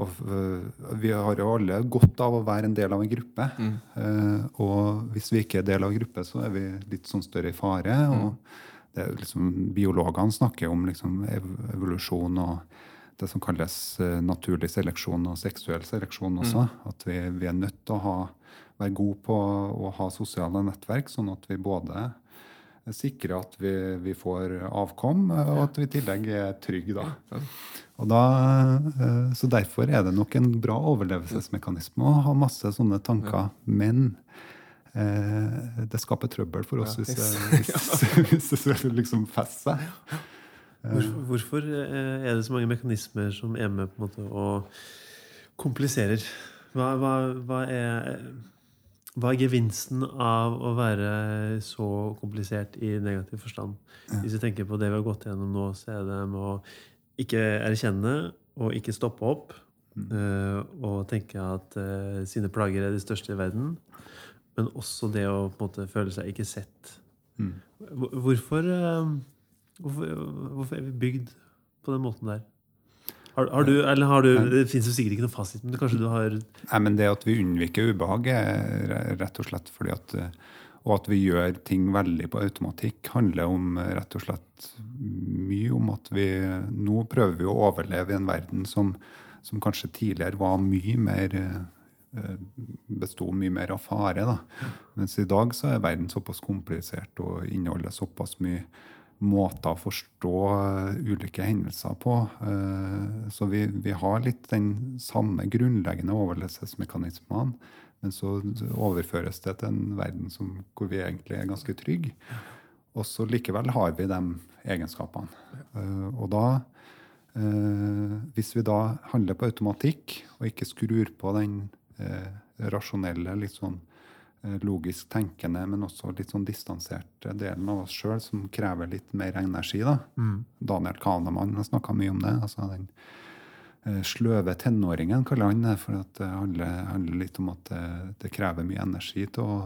å eh, Vi har jo alle godt av å være en del av en gruppe. Eh, og hvis vi ikke er del av en gruppe, så er vi litt sånn større i fare. og er jo liksom, Biologene snakker om liksom evolusjon og det som kalles eh, naturlig seleksjon og seksuell seleksjon også. At vi, vi er nødt til å ha, være gode på å ha sosiale nettverk, sånn at vi både sikrer at vi, vi får avkom, og at vi i tillegg er trygge. Da. Da, eh, så derfor er det nok en bra overlevelsesmekanisme å ha masse sånne tanker. Men det skaper trøbbel for oss hvis, det- hvis, *laughs* hvis det skal liksom feste seg. Hvorfor, hvorfor eh, er det så mange mekanismer som er med på en måte og kompliserer? Hva, hva, hva, er, hva er gevinsten av å være så komplisert i negativ forstand? Hvis vi tenker på det vi har gått gjennom nå, så er det med å ikke erkjenne og ikke stoppe opp. eh, og tenke at eh, sine plager er de største i verden. Men også det å på en måte føle seg ikke sett. Mm. Hvorfor, eh, hvorfor, hvorfor er vi bygd på den måten der? Har, har du, eller har du, Det fins sikkert ikke noe fasit, men kanskje du har Nei, men det at vi unnviker ubehag, er rett og slett fordi at eh, Og at vi gjør ting veldig på automatikk, handler om eh, rett og slett mye om at vi Nå prøver vi å overleve i en verden som, som kanskje tidligere var mye mer besto mye mer av fare. Da. Mens i dag så er verden såpass komplisert og inneholder såpass mye måter å forstå eh, ulike hendelser på. Eh, Så vi, vi har litt den samme grunnleggende overlevelsesmekanismene, men så overføres det til en verden som, hvor vi egentlig er ganske trygge. Og så likevel har vi de egenskapene. Eh, Og da eh, Hvis vi da handler på automatikk og ikke skrur på den eh, rasjonelle, litt sånn eh, logisk tenkende, men også litt sånn distanserte delen av oss sjøl, som krever litt mer energi. da. Daniel Kahneman har snakka mye om det. altså den eh, sløve tenåringen, kaller han det. For at det handler, handler litt om at det, det krever mye energi til å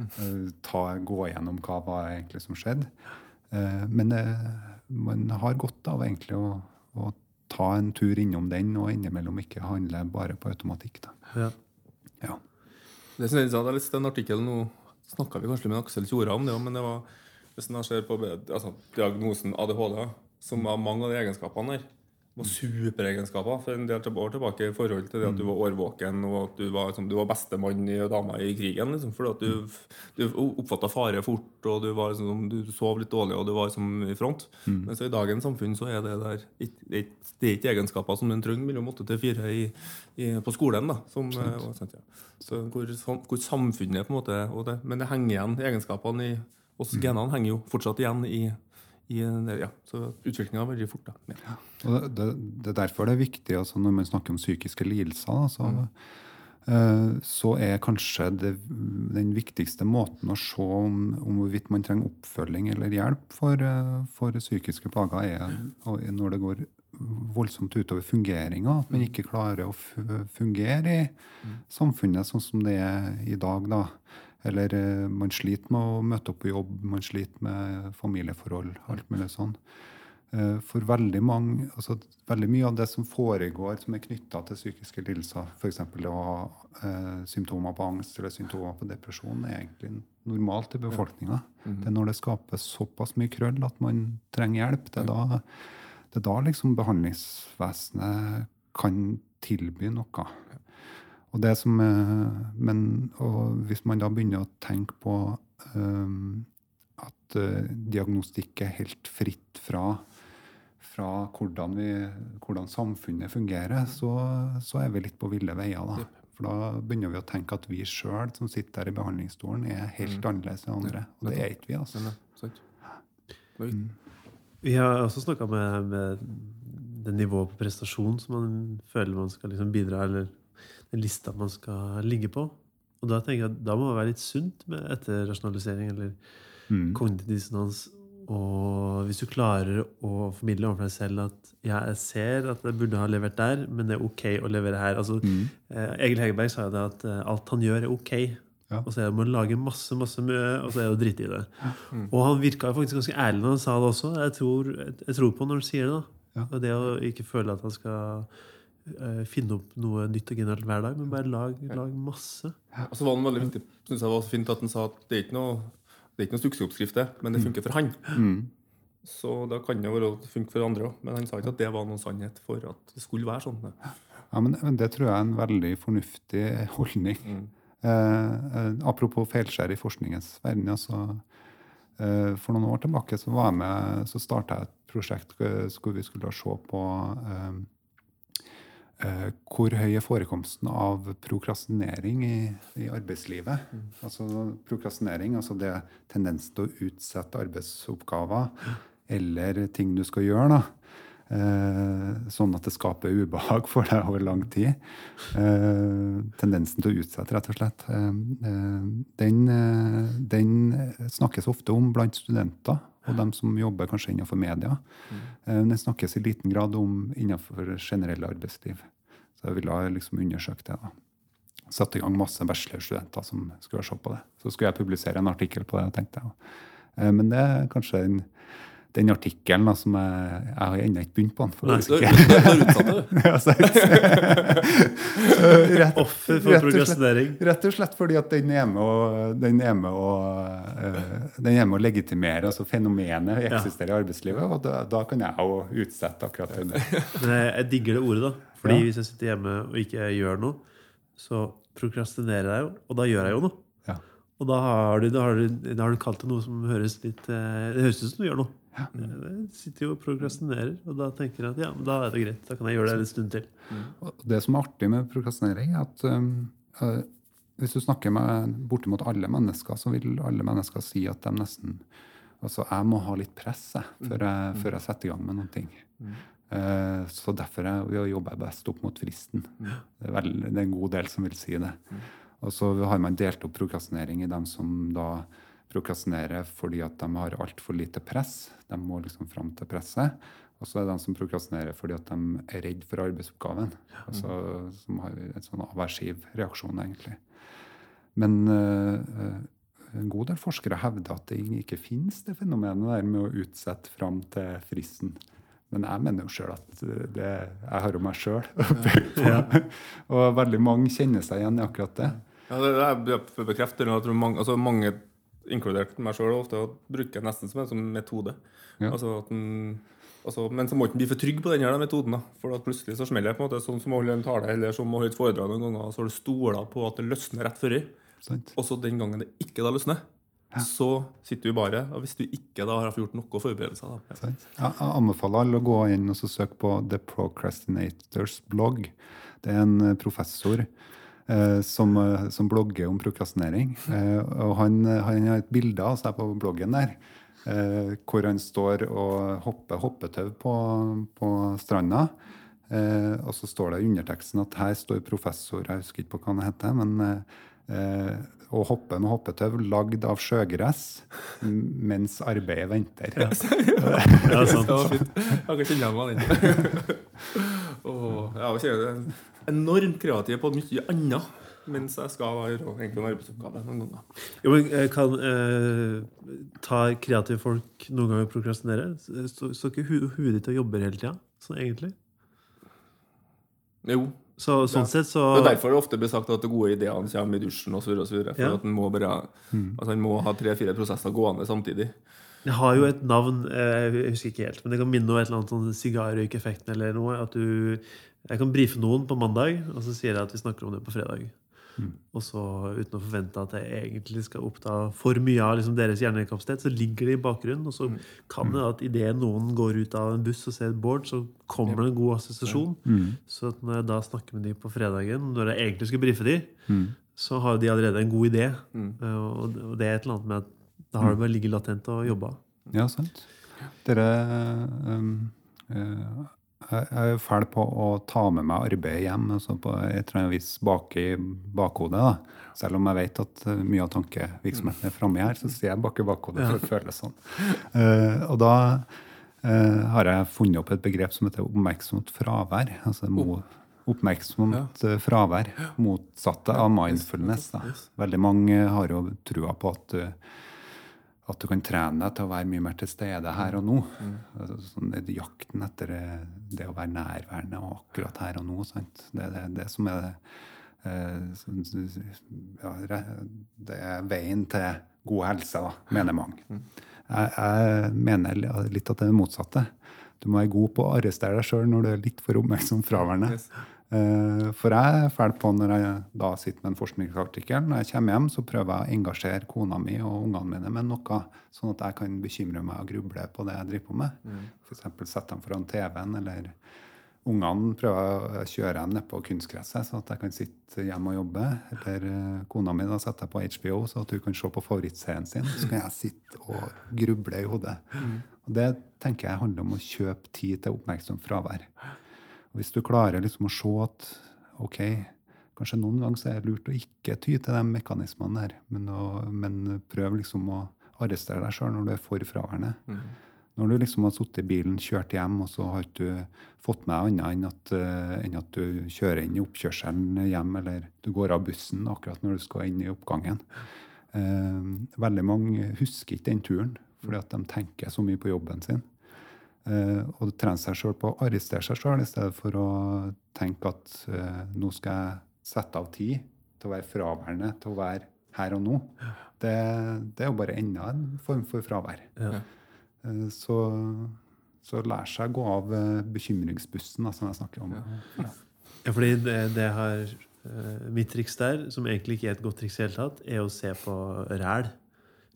uh, ta, gå gjennom hva var egentlig som skjedde. Uh, men det, man har godt av egentlig å, å ta en tur innom den, og innimellom ikke handle bare på automatikk. da. ja. Ja. Det er. Jeg leste en artikkel nå snakka vi kanskje med Aksel Tjora om det men det var hvis en ser på altså, diagnosen ADHD, som var mange av de egenskapene der var superegenskaper for en del år tilbake i forhold til det at du var årvåken og at du var, liksom, du var bestemann i dama i krigen. Liksom, fordi at du, du oppfatta fare fort, og du, var, liksom, du sov litt dårlig, og du var liksom, i front. Men så i dagens samfunn så er det der det er ikke- er egenskaper som en trenger mellom åtte til fire på skolen. da, som, eh, og sånt, ja. Så hvor, hvor samfunnet på en måte det, Men det henger igjen, egenskapene i oss genene henger jo fortsatt igjen i, i det, ja. Så utviklinga var veldig fort. da. Ja. Det, det, det er derfor det er viktig altså når man snakker om psykiske lidelser, da, så, eh, så er kanskje det, den viktigste måten å se om, om hvorvidt man trenger oppfølging eller hjelp for, eh, for psykiske plager, er når det går voldsomt utover fungeringa. At man ikke klarer å fungere i samfunnet sånn som det er i dag. da. Eller eh, man sliter med å møte opp på jobb, man sliter med familieforhold, alt mulig sånn. Eh, For veldig mange, altså veldig mye av det som foregår som er knytta til psykiske lidelser, f.eks. å ha eh, symptomer på angst eller symptomer på depresjon, er egentlig normalt i befolkninga. Det er når det skapes såpass mye krøll at man trenger hjelp. Det er da, det er da liksom behandlingsvesenet kan tilby noe. Og det som, er, men og hvis man da begynner å tenke på um, at uh, diagnostikk er helt fritt fra, fra hvordan, vi, hvordan samfunnet fungerer, så, så er vi litt på ville veier. da. For da begynner vi å tenke at vi sjøl som sitter der i behandlingsstolen, er helt annerledes enn andre. Og det er ikke vi. altså. Sant. Vi har også snakka med, med det nivået på prestasjon som man føler man skal liksom bidra, eller den lista man skal ligge på. Og da tenker jeg at da må det være litt sunt med etterrasjonalisering eller Mm. kognitiv dissonans. Og hvis du klarer å formidle overfor deg selv at ja, jeg ser at jeg burde ha levert der, men det er ok å levere her. Altså, Mm. eh, Egil Hegerberg sa jo det at eh, alt han gjør, er ok. Ja. Og så er det å lage masse, masse mye, og så er det å drite i det. Og han virka faktisk ganske ærlig når han sa det også. Jeg tror, jeg tror på når han sier det. da. Ja. Og det å ikke føle at han skal finne opp noe nytt og genialt hver dag, men bare lag, lag masse. Og så var det veldig viktig, synes jeg det var så fint at han sa at det er ikke noe, det er ikke noe suksessoppskrift, det, men det funker for han. Mm. Så da kan det være at det funker for andre òg. Men han sa ikke at det var noen sannhet for at det skulle være sånn. Ja, men, men det tror jeg er en veldig fornuftig holdning. Mm. Eh, eh, apropos feilskjær i forskningens verden. Altså, eh, for noen år tilbake så, var jeg med, så starta jeg et prosjekt eh, hvor vi skulle se på eh, eh, hvor høy er forekomsten av prokrastinering i, i arbeidslivet. Altså prokrastinering, altså det tendensen til å utsette arbeidsoppgaver eller ting du skal gjøre. da. Eh, sånn at det skaper ubehag for deg over lang tid. Eh, tendensen til å utsette, rett og slett. Eh, eh, den, eh, den snakkes ofte om blant studenter og dem som jobber kanskje innenfor media. Men det snakkes i liten grad om innenfor generelle arbeidsliv. Så jeg ville liksom undersøkt det. da. Satt i gang masse bachelorstudenter som skulle se på det. Så skulle jeg publisere en artikkel på det, tenkte jeg. Eh, Men det er kanskje en den artikkelen da, som jeg, jeg har ennå ikke begynt på den. Nei, så, *laughs* så. Ja, *laughs* rett, Offer for prokrastinering. rett og slett fordi at den er med å, den er med å, uh, den er med å legitimere altså fenomenet eksisterer i arbeidslivet, og da, da kan jeg jo utsette akkurat det. *laughs* Men jeg, jeg digger det ordet, da. Fordi Ja. hvis jeg sitter hjemme og ikke gjør noe, så prokrastinerer jeg jo, og da gjør jeg jo noe. Ja. Og da har du, da har du, da har du kalt det noe som høres litt eh, Det høres ut som du gjør noe. Jeg sitter jo og prokrastinerer, og da tenker jeg at ja, men da er det greit. Da kan jeg gjøre det en stund til. Og Det som er artig med prokrastinering, er at eh, hvis du snakker med bortimot alle mennesker, så vil alle mennesker si at de nesten Altså, jeg må ha litt press jeg, før, jeg, før jeg setter i gang med noen ting. Eh, så derfor jeg, jobber jeg best opp mot fristen. Det, er vel, det er en god del som vil si det. Og så har man delt opp prokrastinering i dem som da prokrastinerer fordi at de har altfor lite press. De må liksom fram til presset. Og så er det de som prokrastinerer fordi at de er redd for arbeidsoppgaven. Altså, som har en sånn aversiv reaksjon, egentlig. Men eh, en god del forskere hevder at det ikke finnes det fenomenet der med å utsette fram til fristen. Men jeg mener jo sjøl at det, jeg har jo meg sjøl å *laughs* på. *laughs* Og veldig mange kjenner seg igjen i akkurat det. Ja, det, det er bekrefter at mange, altså mange, inkludert meg sjøl, ofte bruker nesten som en sånn metode. Ja. Altså den, altså, men så må ikke bli for trygg på den metoden. da, For plutselig så smeller det. på en måte, Sånn som å holde en tale eller som å holde et foredrag noen ganger, så har du stola på at det løsner rett før. Og så den gangen det ikke da løsner, så sitter du bare. Og hvis du ikke da har gjort noe forberedelser da. Ja. Jeg anbefaler alle å gå inn og så søke på The Procrastinators blogg. Det er en eh, professor som, eh, som blogger om prokrastinering. Eh, og han, han har et bilde av seg på bloggen der eh, hvor han står og hopper hoppetau på, på stranda. Eh, og så står det i underteksten at her står professor, jeg husker ikke på hva han heter, men eh, eh, og hoppe med hoppetau lagd av sjøgress mens arbeidet venter. Ja, *laughs* Det sant. var fint. Jeg kan kjenne meg den. jeg er enormt kreativ på mye annet. Mens jeg skal gjøre egentlig en arbeidsoppgave noen ganger. Jo, men eh, kan eh, ta kreative folk noen ganger prokrastinere? Står står ikke hodet ditt og jobber hele tida? Sånn egentlig? Jo. Så, sånn sett så Det er derfor det ofte blir sagt at de gode ideene kommer i dusjen osv. For Ja. at en må bare altså en må ha tre-fire prosesser gående samtidig. Det har jo et navn, eh, jeg husker ikke helt, men det kan minne om et eller annet sånn sigarrøykeffekten eller noe. At du Jeg kan brife noen på mandag, og så sier jeg at vi snakker om det på fredag. Og så uten å forvente at jeg egentlig skal oppta for mye av liksom deres hjernekapasitet, så ligger det i bakgrunnen. Og så kan det at idet noen går ut av en buss og ser et board, så kommer det en god assosiasjon. Så at når jeg da snakker med de på fredagen, når jeg egentlig skulle brife de, så har de allerede en god idé. Eh, Og det er et eller annet med at da har det bare ligget latent og jobba. Ja, sant. Dere um, eh, Jeg er fæl på å ta med meg arbeidet hjem altså på et eller annet vis bak i bakhodet. da. Selv om jeg vet at eh, mye av tankevirksomheten er framme her, så sier jeg bak i bakhodet for å føle sånn. Uh, og da uh, har jeg funnet opp et begrep som heter oppmerksomt fravær. altså mo, Oppmerksomt ja. fravær. Motsatte av mindfulness. Da. Veldig mange har jo trua på at du at du kan trene deg til å være mye mer til stede her og nå. Altså, sånn, det jakten etter det, det å være nærværende og akkurat her og nå. Sant? Det er det, det som er det, eh, ja, det er veien til god helse, da, mener mange. Jeg, jeg mener litt at det er det motsatte. Du må være god på å arrestere deg sjøl når du er litt for oppmerksom fraværende. Yes. Eh, For jeg er fæl på når jeg da sitter med en forskningsartikkel. Når jeg kommer hjem, så prøver jeg å engasjere kona mi og ungene mine med noe, sånn at jeg kan bekymre meg og gruble på det jeg driver på med. F.eks. sette dem foran TV-en, eller ungene prøver å kjøre dem ned på kunstgresset, sånn at jeg kan sitte hjemme og jobbe. Eller eh, kona mi da setter jeg på HBO, så at hun kan se på favorittserien sin. Så kan jeg sitte og gruble i hodet. Og det tenker jeg handler om å kjøpe tid til oppmerksomt fravær. Og hvis du klarer liksom å se at ok, kanskje noen ganger så er det lurt å ikke ty til de mekanismene der, men, å, men prøv liksom å arrestere deg sjøl når du er for fraværende. Når du liksom har sittet i bilen, kjørt hjem, og så har ikke du fått med annet enn at, eh, enn at du kjører inn i oppkjørselen hjem, eller du går av bussen akkurat når du skal inn i oppgangen. Eh, veldig mange husker ikke den turen, fordi at de tenker så mye på jobben sin. Eh, og trene seg sjøl på å arrestere seg sjøl, i stedet for å tenke at eh, nå skal jeg sette av tid til å være fraværende, til å være her og nå. Det, det er jo bare enda en form for fravær. Ja. Eh, så, så lær seg å gå av bekymringsbussen, da, som jeg snakker om. Ja. Ja, fordi det, det har Mitt triks der, som egentlig ikke er et godt triks i det hele tatt, er å se på ræl.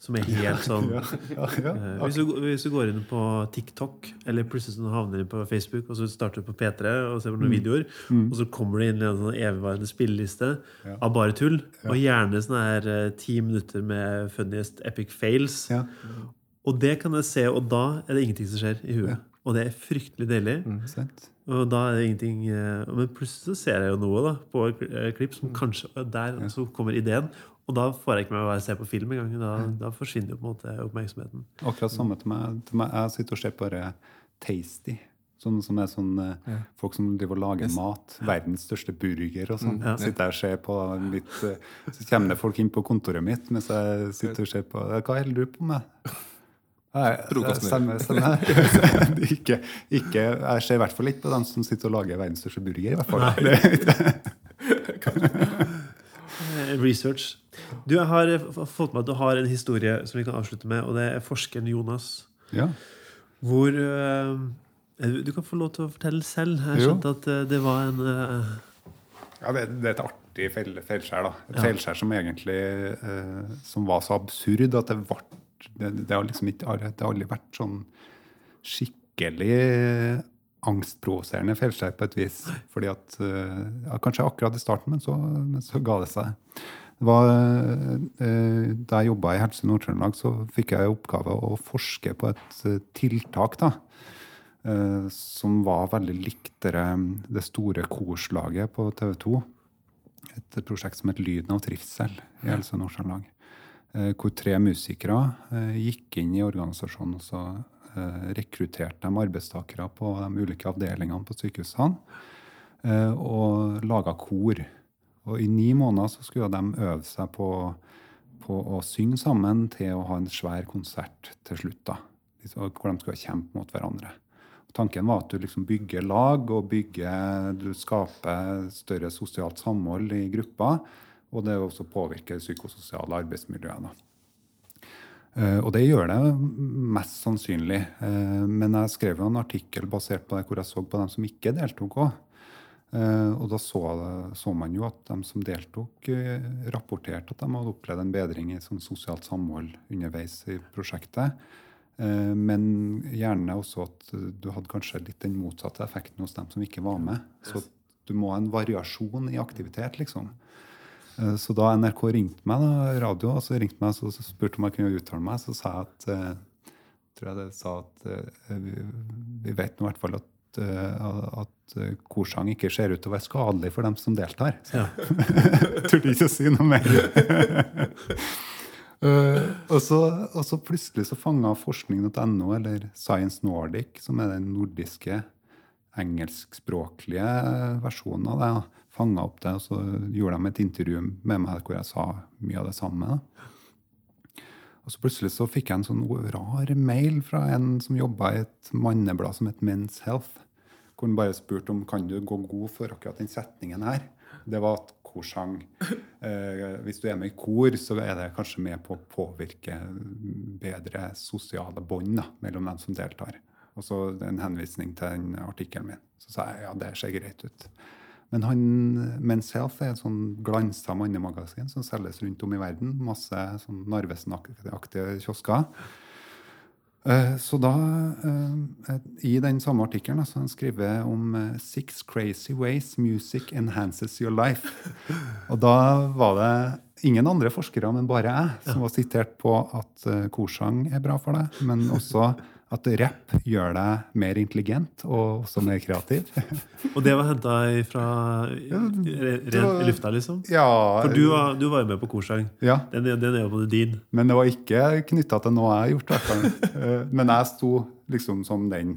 Som er helt sånn Ja, ja, eh, hvis, du, hvis du går inn på TikTok, eller plutselig sånn havner du på Facebook, og så starter du på P3 og ser på noen videoer, og så kommer du inn i en sånn evigvarende spilleliste Ja. av bare tull, og gjerne sånne her eh, ti minutter med funniest epic fails. Ja. Og det kan jeg se, og da er det ingenting som skjer i huet. Og det er fryktelig deilig. Mm, Og da er det ingenting eh, Men plutselig så ser jeg jo noe da på et eh, klipp som kanskje og Der så kommer ideen. Og da får jeg ikke med meg å se på film engang. Da, da forsvinner jo på en måte oppmerksomheten. Akkurat samme til meg. Til meg. Jeg sitter og ser på Tasty. Sånn som er sånn ja. folk som driver og lager mat. Verdens største burger og sånn. Ja. Sitter jeg og ser på litt eh, Så kommer det folk inn på kontoret mitt mens jeg sitter og ser på Hva holder du på med? Stemmer, stemmer. Stemme, *laughs* stemme. *laughs* ikke, ikke, jeg ser i hvert fall ikke på dem som sitter og lager verdens største burger. i hvert fall. Eh, *laughs* Research. Du jeg har eh, fått med at du har en historie som vi kan avslutte med, og det er forskeren Jonas. ja. Hvor uh, du, kan få lov til å fortelle selv. Jeg skjønte at eh, det var en uh, Ja, det, det er et artig feil, feilskjær. da. Et Ja. feilskjær som egentlig uh, som var så absurd at det ble det, det har liksom ikke det har aldri vært sånn skikkelig angstprovoserende feilskjær på et vis. Fordi at eh, ja, Kanskje akkurat i starten, men så, men så ga det seg. Det var, eh, da jeg jobba i Helse Nord-Trøndelag, så fikk jeg i oppgave å forske på et eh, tiltak. da, som var veldig likt det, store korslaget på TV 2. Et prosjekt som het Lyden av trivsel i Helse Nord-Trøndelag. Hvor tre musikere gikk inn i organisasjonen og så rekrutterte de arbeidstakere på de ulike avdelingene på sykehusene eh, og laga kor. Og i ni måneder så skulle de øve seg på, på å synge sammen til å ha en svær konsert til slutt. da, Hvor de skulle kjempe mot hverandre. Tanken var at du liksom bygger lag og bygger, du skaper større sosialt samhold i gruppa. Og det også påvirker det psykososiale arbeidsmiljøet. Da. Eh, Og det gjør det mest sannsynlig. Eh, Men jeg skrev jo en artikkel basert på det hvor jeg så på dem som ikke deltok òg. Og da så, så man jo at de som deltok, eh, rapporterte at de hadde opplevd en bedring i sånn sosialt samhold underveis i prosjektet. Eh, Men gjerne også at du hadde kanskje litt den motsatte effekten hos dem som ikke var med. Så du må ha en variasjon i aktivitet, liksom. Eh, Så da NRK ringte meg, da, radio, og så ringte meg så spurte om jeg kunne uttale meg, så sa jeg at eh, tror jeg det sa at eh, vi, vi vet nå i hvert fall at at korsang ikke ser ut til å være skadelig for dem som deltar. Ja. *laughs* Turte ikke å si noe mer. *laughs* Og, så, og så plutselig så fanga forskning.no, eller Science Nordic, som er den nordiske engelskspråklige versjonen av det, fanga opp det, og så gjorde de et intervju med meg hvor jeg sa mye av det samme. Og så plutselig så fikk jeg en sånn rar mail fra en som jobba i et manneblad som het Men's Health. Hvor han bare spurte om kan du gå god for akkurat den setningen her. Det var at korsang eh, Hvis du er med i kor, så er det kanskje med på å påvirke bedre sosiale bånd mellom dem som deltar. Og så en henvisning til den artikkelen min. Så sa jeg ja, det ser greit ut. Men han, Men's Health er et sånn glansa mannemagasin som selges rundt om i verden. Masse sånn Narvesen-aktige kiosker. Eh, Så da, eh, i den samme artikkelen, så han skriver om eh, 'Six crazy ways music enhances your life'. *laughs* Og da var det ingen andre forskere, men bare jeg, som var sitert på at korsang er bra for deg, men også at rapp gjør deg mer intelligent og også mer kreativ. *laughs* Og det var henta fra re- det var- ren i lufta, liksom? Ja, For du var, du var jo med på korsang. ja. Den, den er jo både din. Men det var ikke knytta til noe jeg har gjort. *laughs* Eh, Men jeg sto liksom som den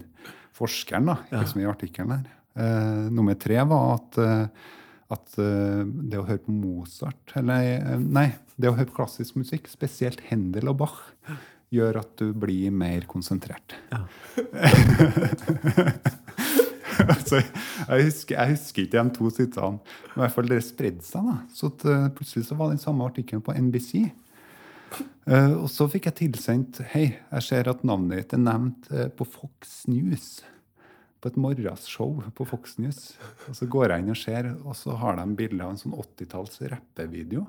forskeren da, liksom i artikkelen der. Uh, nummer tre var at, uh, at uh, det å høre på Mozart Eller eh, nei, det å høre på klassisk musikk, spesielt Händel og Bach, gjør at du blir mer konsentrert. Ja. *laughs* altså, jeg, husker, jeg husker ikke de to sitatene, men i hvert fall det spredde seg. da. Så eh, plutselig så var den samme artikkelen på NBC. Uh, og så fikk jeg tilsendt Hei, jeg ser at navnet ditt er nevnt uh, på Fox News. På et morgenshow på Fox News. Og så går jeg inn og ser, og så har de bilde av en sånn 80-talls rappevideo.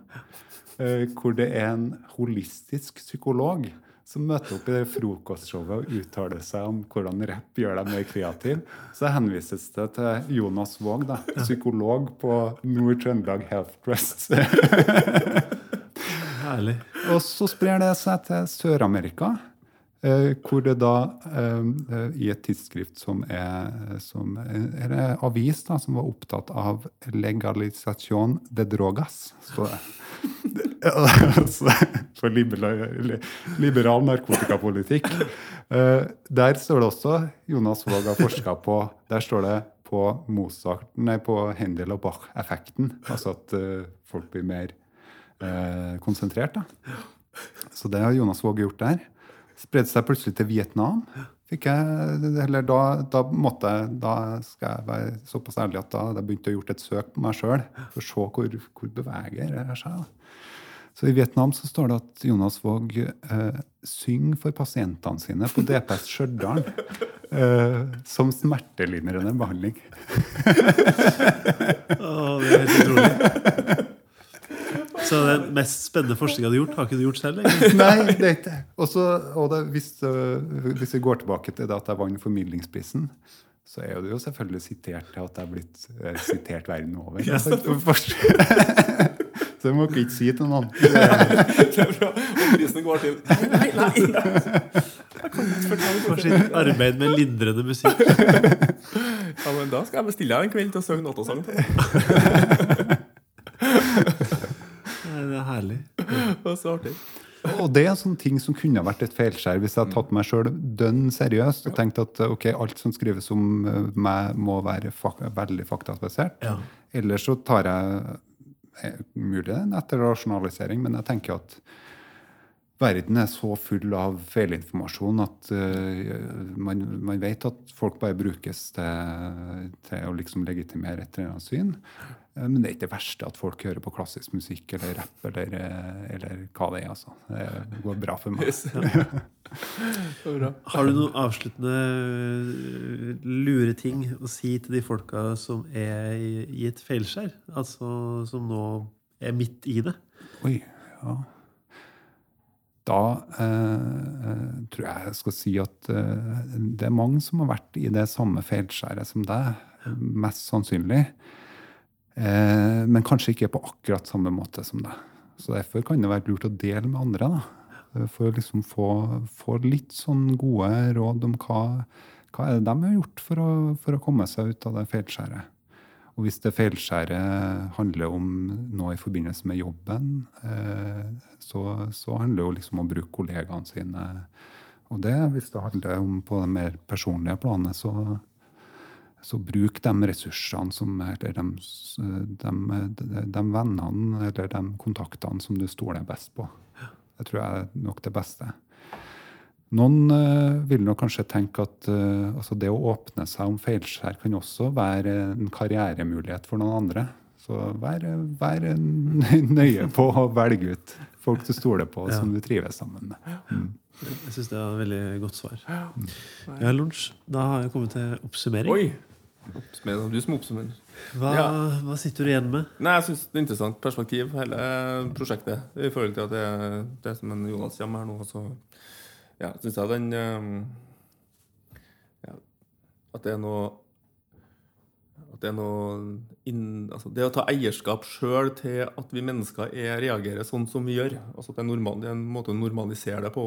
Uh, hvor det er en holistisk psykolog som møter opp i det frokostshowet og uttaler seg om hvordan rapp gjør deg mer kreativ. Så henvises det til Jonas Våg, da, psykolog på Nord-Trøndelag Health Trust. Herlig. Og så sprer det seg til Sør-Amerika, eh, hvor det da eh, i et tidsskrift som er som, er en avis da, som var opptatt av legalisasjon de drogas, står det. *laughs* For liberal, liberal narkotikapolitikk. Eh, der står det også Jonas Våg har forska på Der står det på Mozart, nei, på Händel og Bach-effekten. Altså at eh, folk blir mer eh, konsentrert. da. Så det har Jonas Våg gjort der. Spredde seg plutselig til Vietnam. Jeg, da, da måtte da skal jeg være såpass ærlig at da begynte jeg å gjort et søk på meg sjøl for å se hvor, hvor beveger det seg. da. Så I Vietnam så står det at Jonas Våg eh, synger for pasientene sine på DPS Stjørdal eh, som smertelindrende behandling. oh, det er helt utrolig. Så den mest spennende forskninga du har gjort, har ikke du gjort selv? egentlig? *laughs* Nei, det er ikke. Også, og det, hvis, øh, hvis vi går tilbake til det at jeg vant formidlingsprisen, så er det jo selvfølgelig sitert til at jeg er blitt øh, sitert verden over. Ja. *laughs* det må dere ikke si til noen. *laughs* Det er bra. Og prisen går til Nei, nei, *laughs* nei. For sitt arbeid med lindrende musikk. *laughs* Ja, men da skal jeg bestille deg en kveld til å synge nattasang. til deg. Det er herlig. Det er så artig. Og det er sånne ting som kunne vært et feilskjær hvis jeg hadde tatt meg sjøl dønn seriøst og tenkt at ok, alt som skrives om øh, meg, må være fak veldig faktabasert. Ja. Ellers så tar jeg eh, mulig det er en etterrasjonalisering, men jeg tenker at verden er så full av feilinformasjon at uh, man, man vet at folk bare brukes til, til å liksom legitimere et eller annet syn. Uh, Men det er ikke det verste at folk hører på klassisk musikk eller rapp eller, eh, eller hva det er. altså. Det går bra for meg. Yes. *laughs* Bra. Har du noen avsluttende lure ting å si til de folka som er i, i et feilskjær? Altså som nå er midt i det? Oi, ja. Da eh, eh, tror jeg jeg skal si at eh, det er mange som har vært i det samme feilskjæret som deg, mest sannsynlig. Eh, men kanskje ikke på akkurat samme måte som deg. Så derfor kan det være lurt å dele med andre. da. For å liksom få, få litt sånn gode råd om hva, hva er det de har gjort for å, for å komme seg ut av det feilskjæret? Og hvis det feilskjæret handler om noe i forbindelse med jobben, eh, så, så, handler det jo liksom om å bruke kollegaene sine. Og det, hvis det handler om på det mer personlige planet, så, så bruk de ressursene som Eller de, de, de, de vennene eller de kontaktene som du stoler best på. Det tror jeg er nok det beste. Noen uh, vil nok kanskje tenke at uh, altså det å åpne seg om feilskjær kan også være en karrieremulighet for noen andre. Så vær, vær *laughs* nøye på å velge ut folk du stoler på, ja. som du trives sammen med. Mm. Jeg syns det var et veldig godt svar. Ja, lunsj. Da har jeg kommet til oppsummering. Oi! Oppsummering. Du som oppsummerer. Hva, ja. hva, sitter du igjen med? Nei, Jeg syns det er interessant perspektiv, hele prosjektet. I forhold til at det, det som en Jonas kommer her nå. så ja, syns jeg den um, ja, At det er noe at det er noe inn, altså Det å ta eierskap sjøl til at vi mennesker er, reagerer sånn som vi gjør. altså Det er, normal, det er en måte å normalisere det på.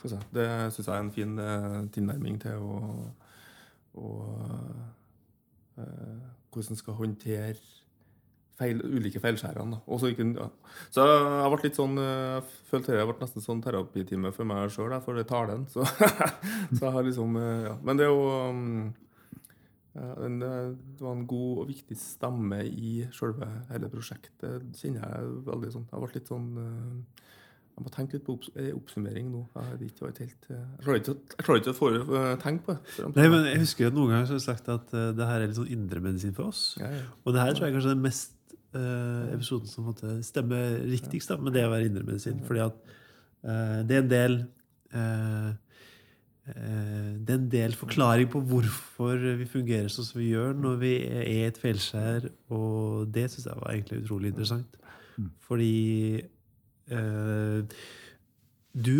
Synes. Det syns jeg er en fin uh, tilnærming til å, å uh, Hvordan skal håndtere feil, ulike feilskjærene. Ja. Så jeg ble litt sånn jeg følte det ble nesten sånn terapitime for meg sjøl, for det talen. Så, *laughs* så jeg har liksom ja. Men det er jo ja, Det var en god og viktig stemme i selve hele prosjektet, kjenner jeg veldig sånn. Jeg ble litt sånn jeg må tenke litt på oppsummering nå. Jeg, ikke helt, jeg klarer ikke, jeg klarer ikke å tenke på det. Nei, men Jeg husker at noen ganger har sagt at det her er litt sånn indremedisin for oss. Ja, ja. Og det her tror jeg kanskje er det mest uh, episoden som måtte stemme riktigst da, med det å være indremedisin. Fordi at uh, det er en del uh, det er en del forklaring på hvorfor vi fungerer sånn som vi gjør når vi er et feilskjær, og det syns jeg var egentlig utrolig interessant. Mm. Fordi du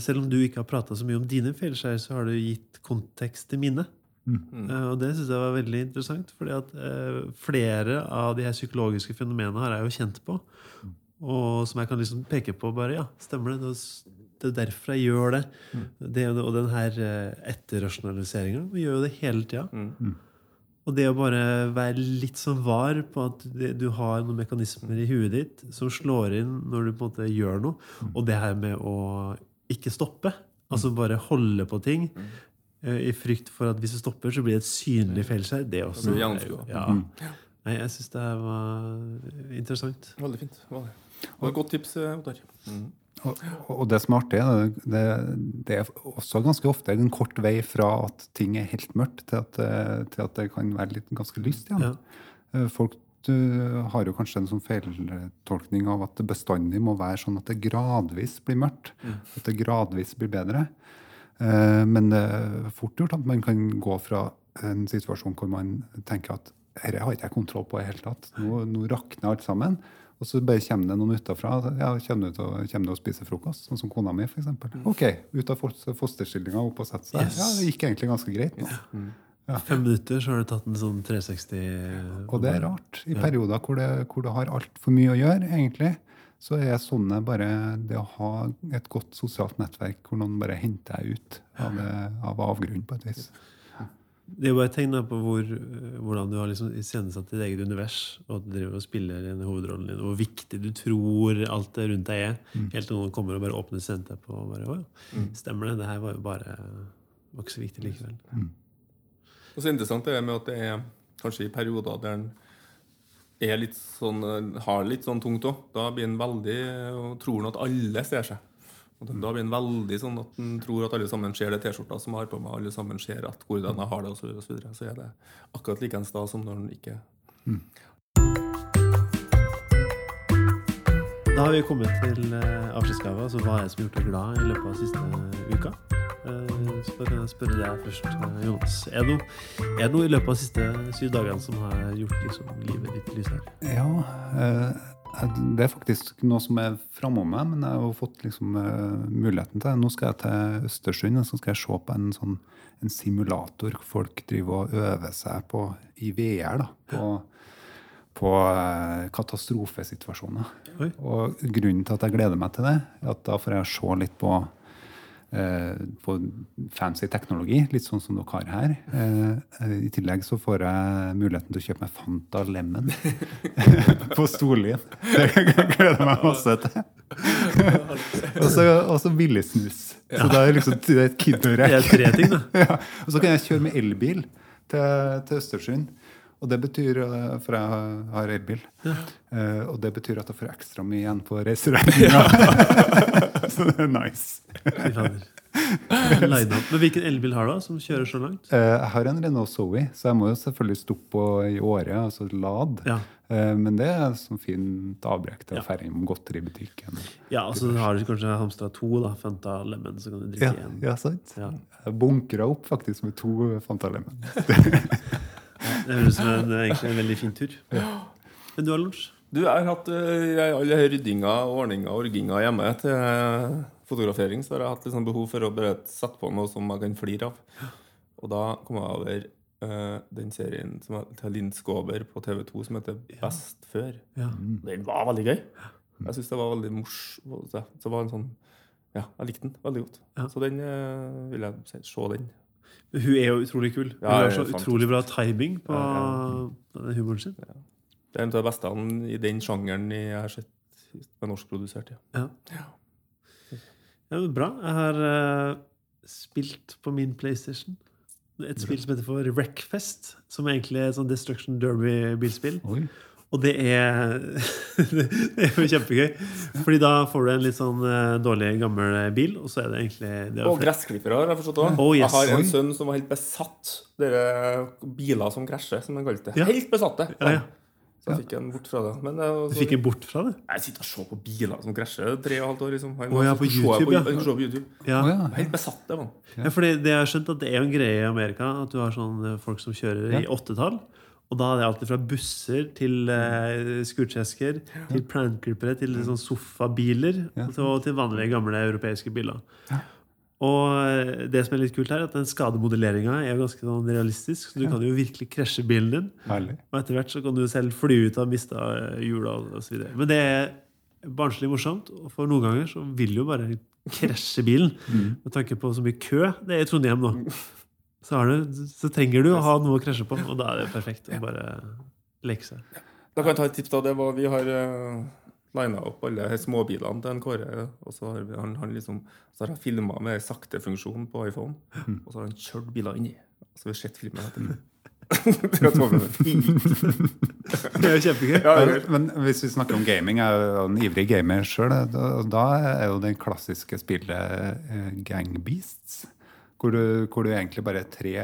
selv om du ikke har prata så mye om dine feilskjær, så har du gitt kontekst til mine. Mm. Uh, og det syns jeg var veldig interessant. fordi at uh, flere av de her psykologiske fenomenene har jeg jo kjent på. Mm. Og som jeg kan liksom peke på bare Ja, stemmer det. Det er derfor jeg gjør det. Mm. det og den her uh, etterrasjonaliseringa. Vi gjør jo det hele tida. Mm. Og det å bare være litt sånn var på at du har noen mekanismer i huet ditt som slår inn når du på en måte gjør noe, og det her med å ikke stoppe, altså bare holde på ting, Eh, i frykt for at hvis det stopper, så blir det et synlig feilskjær. Det også. Det ja. Mm. Nei, jeg syns det var interessant. Veldig fint. Veldig. Og et godt tips, eh, Ottar. Mm. Og, og, det som er artig, det, det, er også ganske ofte en kort vei fra at ting er helt mørkt, til at, eh, til at det kan være litt ganske lyst igjen. Ja. Folk du har jo kanskje en sånn feiltolkning av at det bestandig må være sånn at det gradvis blir mørkt. Mm. At det gradvis blir bedre. Eh, men det er fort gjort at man kan gå fra en situasjon hvor man tenker at dette har ikke jeg kontroll på i det hele tatt. Nå, nå rakner alt sammen. Og så bare kommer det noen utafra. Ja, kommer du å, kommer du å spise frokost? Sånn som kona mi, f.eks. Mm. OK, ut av fosterstillinga opp og sette seg. Yes. Ja, Det gikk egentlig ganske greit. nå. Mm. Ja. Fem minutter så har du tatt en sånn 360 Og det er rart. I perioder hvor, det, hvor du har altfor mye å gjøre, egentlig, så er sånne bare det å ha et godt sosialt nettverk hvor noen bare henter deg ut av, det, av avgrunnen på et vis. Det er jo bare et tegn på hvor, hvordan du har liksom iscenesatt ditt eget univers, og at du driver og spiller i hovedrollen din, hvor viktig du tror alt det rundt deg er. Mm. Helt til noen kommer og bare åpner sendet på og bare, Å ja, mm. stemmer det? Det her var jo bare var ikke så viktig likevel. Mm. Og så interessant det med at det er kanskje i perioder der en er litt sånn, har litt sånn tungt òg. Da blir han veldig og tror han at alle ser seg. Og da blir han veldig sånn at han tror at alle sammen ser det T-skjorta som har på meg, alle sammen ser at hvordan jeg har det, osv. Så, videre, så, er det akkurat likeens da som når han ikke mm. Da har vi kommet til eh, avskjedsgava. Altså hva er det som har gjort deg glad i løpet av siste uka? Eh, så spørre deg først, eh, Jonas. Er det, noe, er det noe i løpet av de siste syv dagene som har gjort liksom, livet ditt lysere? Ja, eh, det er faktisk noe som er framom meg, men jeg har fått liksom, muligheten til det. Nå skal jeg til Østersund og så skal jeg se på en, sånn, en simulator hvor folk driver og øver seg på, i VR. da, på, på katastrofesituasjoner. Oi. Og grunnen til at jeg gleder meg til det, er at da får jeg se litt på eh, på fancy teknologi, litt sånn som dere har her. Eh, I tillegg så får jeg muligheten til å kjøpe meg Fanta Lemon *laughs* på Storlien. Det gleder jeg meg masse til. *laughs* og så, og så det er liksom det er et ting, da. *laughs* Ja. Og så kan jeg kjøre med elbil til, til Østersund. Og det betyr, eh, For jeg har elbil. Eh, og det betyr at jeg får ekstra mye igjen på reiseregninga. *laughs* så det er nice. Fader. Men hvilken elbil har du, da, som kjører så langt? Uh, jeg har en Renault Zoe, så jeg må jo selvfølgelig stoppe på i Åre, altså lad. Ja. Men det er sånn fint avbrekk til Ja. å ferde innom godteri i butikken. Ja, altså har du kanskje hamstra to, da. Fanta Lemen, så kan du drikke én. ja sant? Ja. Jeg bunkra opp faktisk med to Fanta Lemon. *laughs* Det høres ut som en, egentlig en veldig fin tur. Ja. du har lunsj? Du, jeg har hatt jeg, alle ryddinga, ordninga og orginga hjemme til eh, fotografering, så har jeg hatt sånn behov for å bare sette på noe som jeg kan flire av. Og da kom jeg over uh, den serien som til Linn Skåber på TV2 som heter Best før. Ja. Den var veldig gøy. Jeg syns det var veldig morsom. Så var en sånn Ja, jeg likte den veldig godt. Ja. Så den uh, vil jeg se. se den. Hun er jo utrolig kul. Hun Ja, har så utrolig bra timing på Ja, den humoren sin. Det er en av de beste i den sjangeren jeg har sett med norskprodusert. Ja. Ja. Ja, men bra. Jeg har uh, spilt på min PlayStation et spill som heter for Wreckfest, som egentlig er et sånn Destruction Derby-bilspill. Og det er, *laughs* det er jo kjempegøy. Fordi da får du en litt sånn eh, dårlig, gammel bil, og så er det egentlig det er Og gressklippere har jeg forstått òg. Oh, yes. Jeg har en sønn som var helt besatt dere biler som krasjer, som kalte det. Ja. Helt besatte. Ja, ja. Så jeg fikk en bort fra det. Men det også, Du fikk en bort fra det? jeg sitter og ser på biler som krasjer tre og et halvt år. Liksom. Han oh, ja, på YouTube, ja. på YouTube. Ja. Oh, ja. Helt besatt, det var. Ja, fordi det jeg har skjønt at det er en greie i Amerika at du har sånn eh, folk som kjører i åttetall. Og da hadde jeg alltid fra busser til uh, skurtresker til planklippere til sånn sofabiler Ja. og til vanlige, gamle europeiske biler. Og eh, det som er litt kult her, er at den skademodelleringa er ganske sånn realistisk. Så du kan jo virkelig krasje bilen din. Herlig. Og etter hvert så kan du selv fly ut av mista hjula osv. Men det er barnslig morsomt, og for noen ganger så vil jo bare krasje bilen. Med tanke på så mye kø det er i Trondheim nå. Så, har du, så trenger du å ha noe å krasje på, og da er det perfekt å bare leke seg. Da kan jeg ta et tips. da, det var, Vi har uh, lina opp alle småbilene til en Kåre. Og så har, han, han liksom, så har jeg filma med saktefunksjon på iPhone. Mm. Og så har han kjørt biler inni. Så har vi sett filmen etterpå. *laughs* *laughs* det. Er jo kjempegøy. Ja. Men hvis vi snakker om gaming, jeg er jo en ivrig gamer sjøl. Da, da er jo det klassiske spillet gangbeasts, Gang Beasts. Hvor du, hvor du egentlig bare er tre,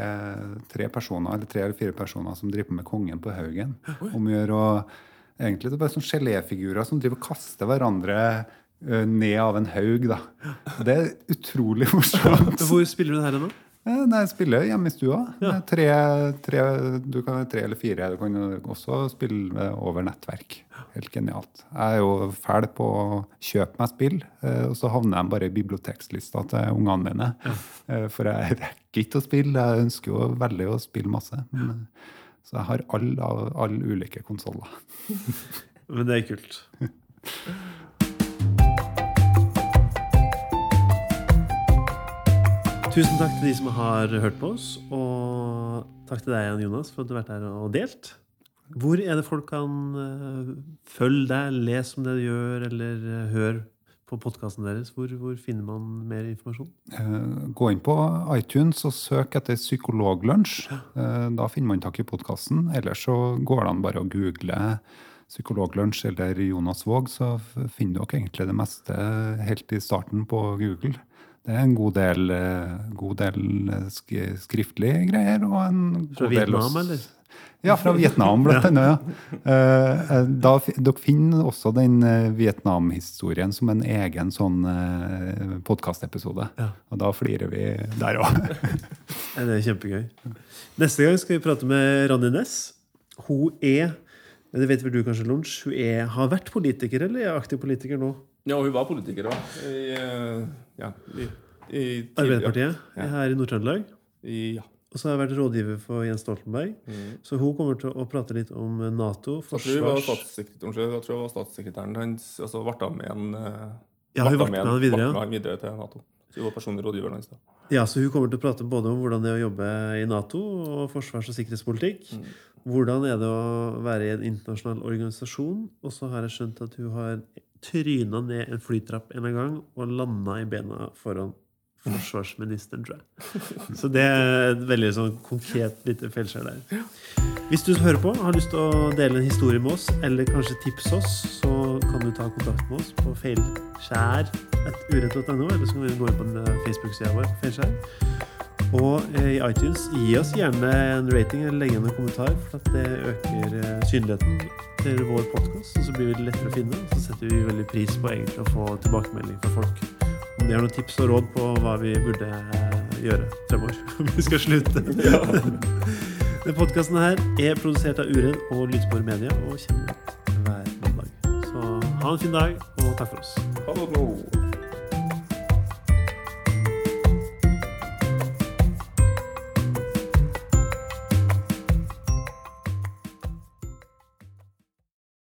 tre personer, eller tre eller fire personer som driver med kongen på haugen. Omgjør og Egentlig det er bare sånne geléfigurer som driver og kaster hverandre eh, ned av en haug. da. Det er utrolig *laughs* morsomt. Hvor spiller du det her nå? Eh, Nei, jeg spiller hjemme i stua. Det er Tre, tre, du kan tre eller fire. Du kan også spille over nettverk. Helt genialt. Jeg er jo fæl på å kjøpe meg spill, eh, og så havner jeg bare i bibliotekslista til ungene mine. Ja. For jeg rekker ikke å spille. Jeg ønsker jo veldig å spille masse. Men, eh, så jeg har alle all ulike konsoller. *laughs* Men det er kult. *laughs* Tusen takk til de som har hørt på oss, og takk til deg, Jan Jonas, for at du har vært her og delt. Hvor er det folk kan eh, følge deg, lese om det du gjør, eller uh, høre på podkasten deres? Hvor, hvor finner man mer informasjon? Eh, Gå inn på iTunes og søk etter Psykologlunsj. Eh, Da finner man tak i podkasten. Ellers så går det an bare å google Psykologlunsj eller Jonas Våg, så finner dere egentlig det meste helt i starten på Google. Det er en god del, eh, god del eh, skriftlige greier. og en Fra god Vietnam, del eller? Ja, fra Vietnam, blant *laughs* annet. Ja. Eh, Da, dere finner også den Vietnam-historien som en egen sånn podkastepisode. Ja. Og da flirer vi der òg. *laughs* Det er kjempegøy. Neste gang skal vi prate med Ronny Næss. Hun er det vet vel du kanskje, Lunch, Hun er, har vært politiker, eller er aktiv politiker nå? Ja, hun var politiker òg. Eh, ja, i, i, Arbeiderpartiet Ja. her i Nord-Trøndelag. Ja. Og så har jeg vært rådgiver for Jens Stoltenberg. Mm. Så hun kommer til å prate litt om Nato, hun var forsvars... jeg tror jeg var statssekretæren hans. Altså ble med en eh, Ja, hun ble med han videre, ja. videre til Nato. Så hun var personlig rådgiver hans. da. Ja, så Hun kommer til å prate både om hvordan det er å jobbe i Nato og forsvars- og sikkerhetspolitikk. Mm. Hvordan er det å være i en internasjonal organisasjon. Og så har jeg skjønt at hun har tryna ned en flytrapp en gang og landa i bena foran forsvarsministeren, tror jeg. Så det er et veldig sånn konkret lite feilskjær der. Hvis du hører på har lyst til å dele en historie med oss, eller kanskje tipse oss, så kan du ta kontakt med oss på feilskjær.urett.no, eller så kan du gå inn på Facebook-sida vår. Feilskjær. Og eh, i iTunes, gi oss gjerne en rating eller legg igjen en kommentar, for at det øker eh, synligheten til vår podkast. Og så blir det lettere å finne. Så setter vi veldig pris på egentlig å få tilbakemelding fra folk. Om de har noen tips og råd på hva vi burde eh, gjøre fremover. *laughs* Om vi skal slutte. *laughs* Denne podkasten her er produsert av Uredd og Lydspor Media og kommer ut hver mandag. Så ha en fin dag, og takk for oss. Ha det.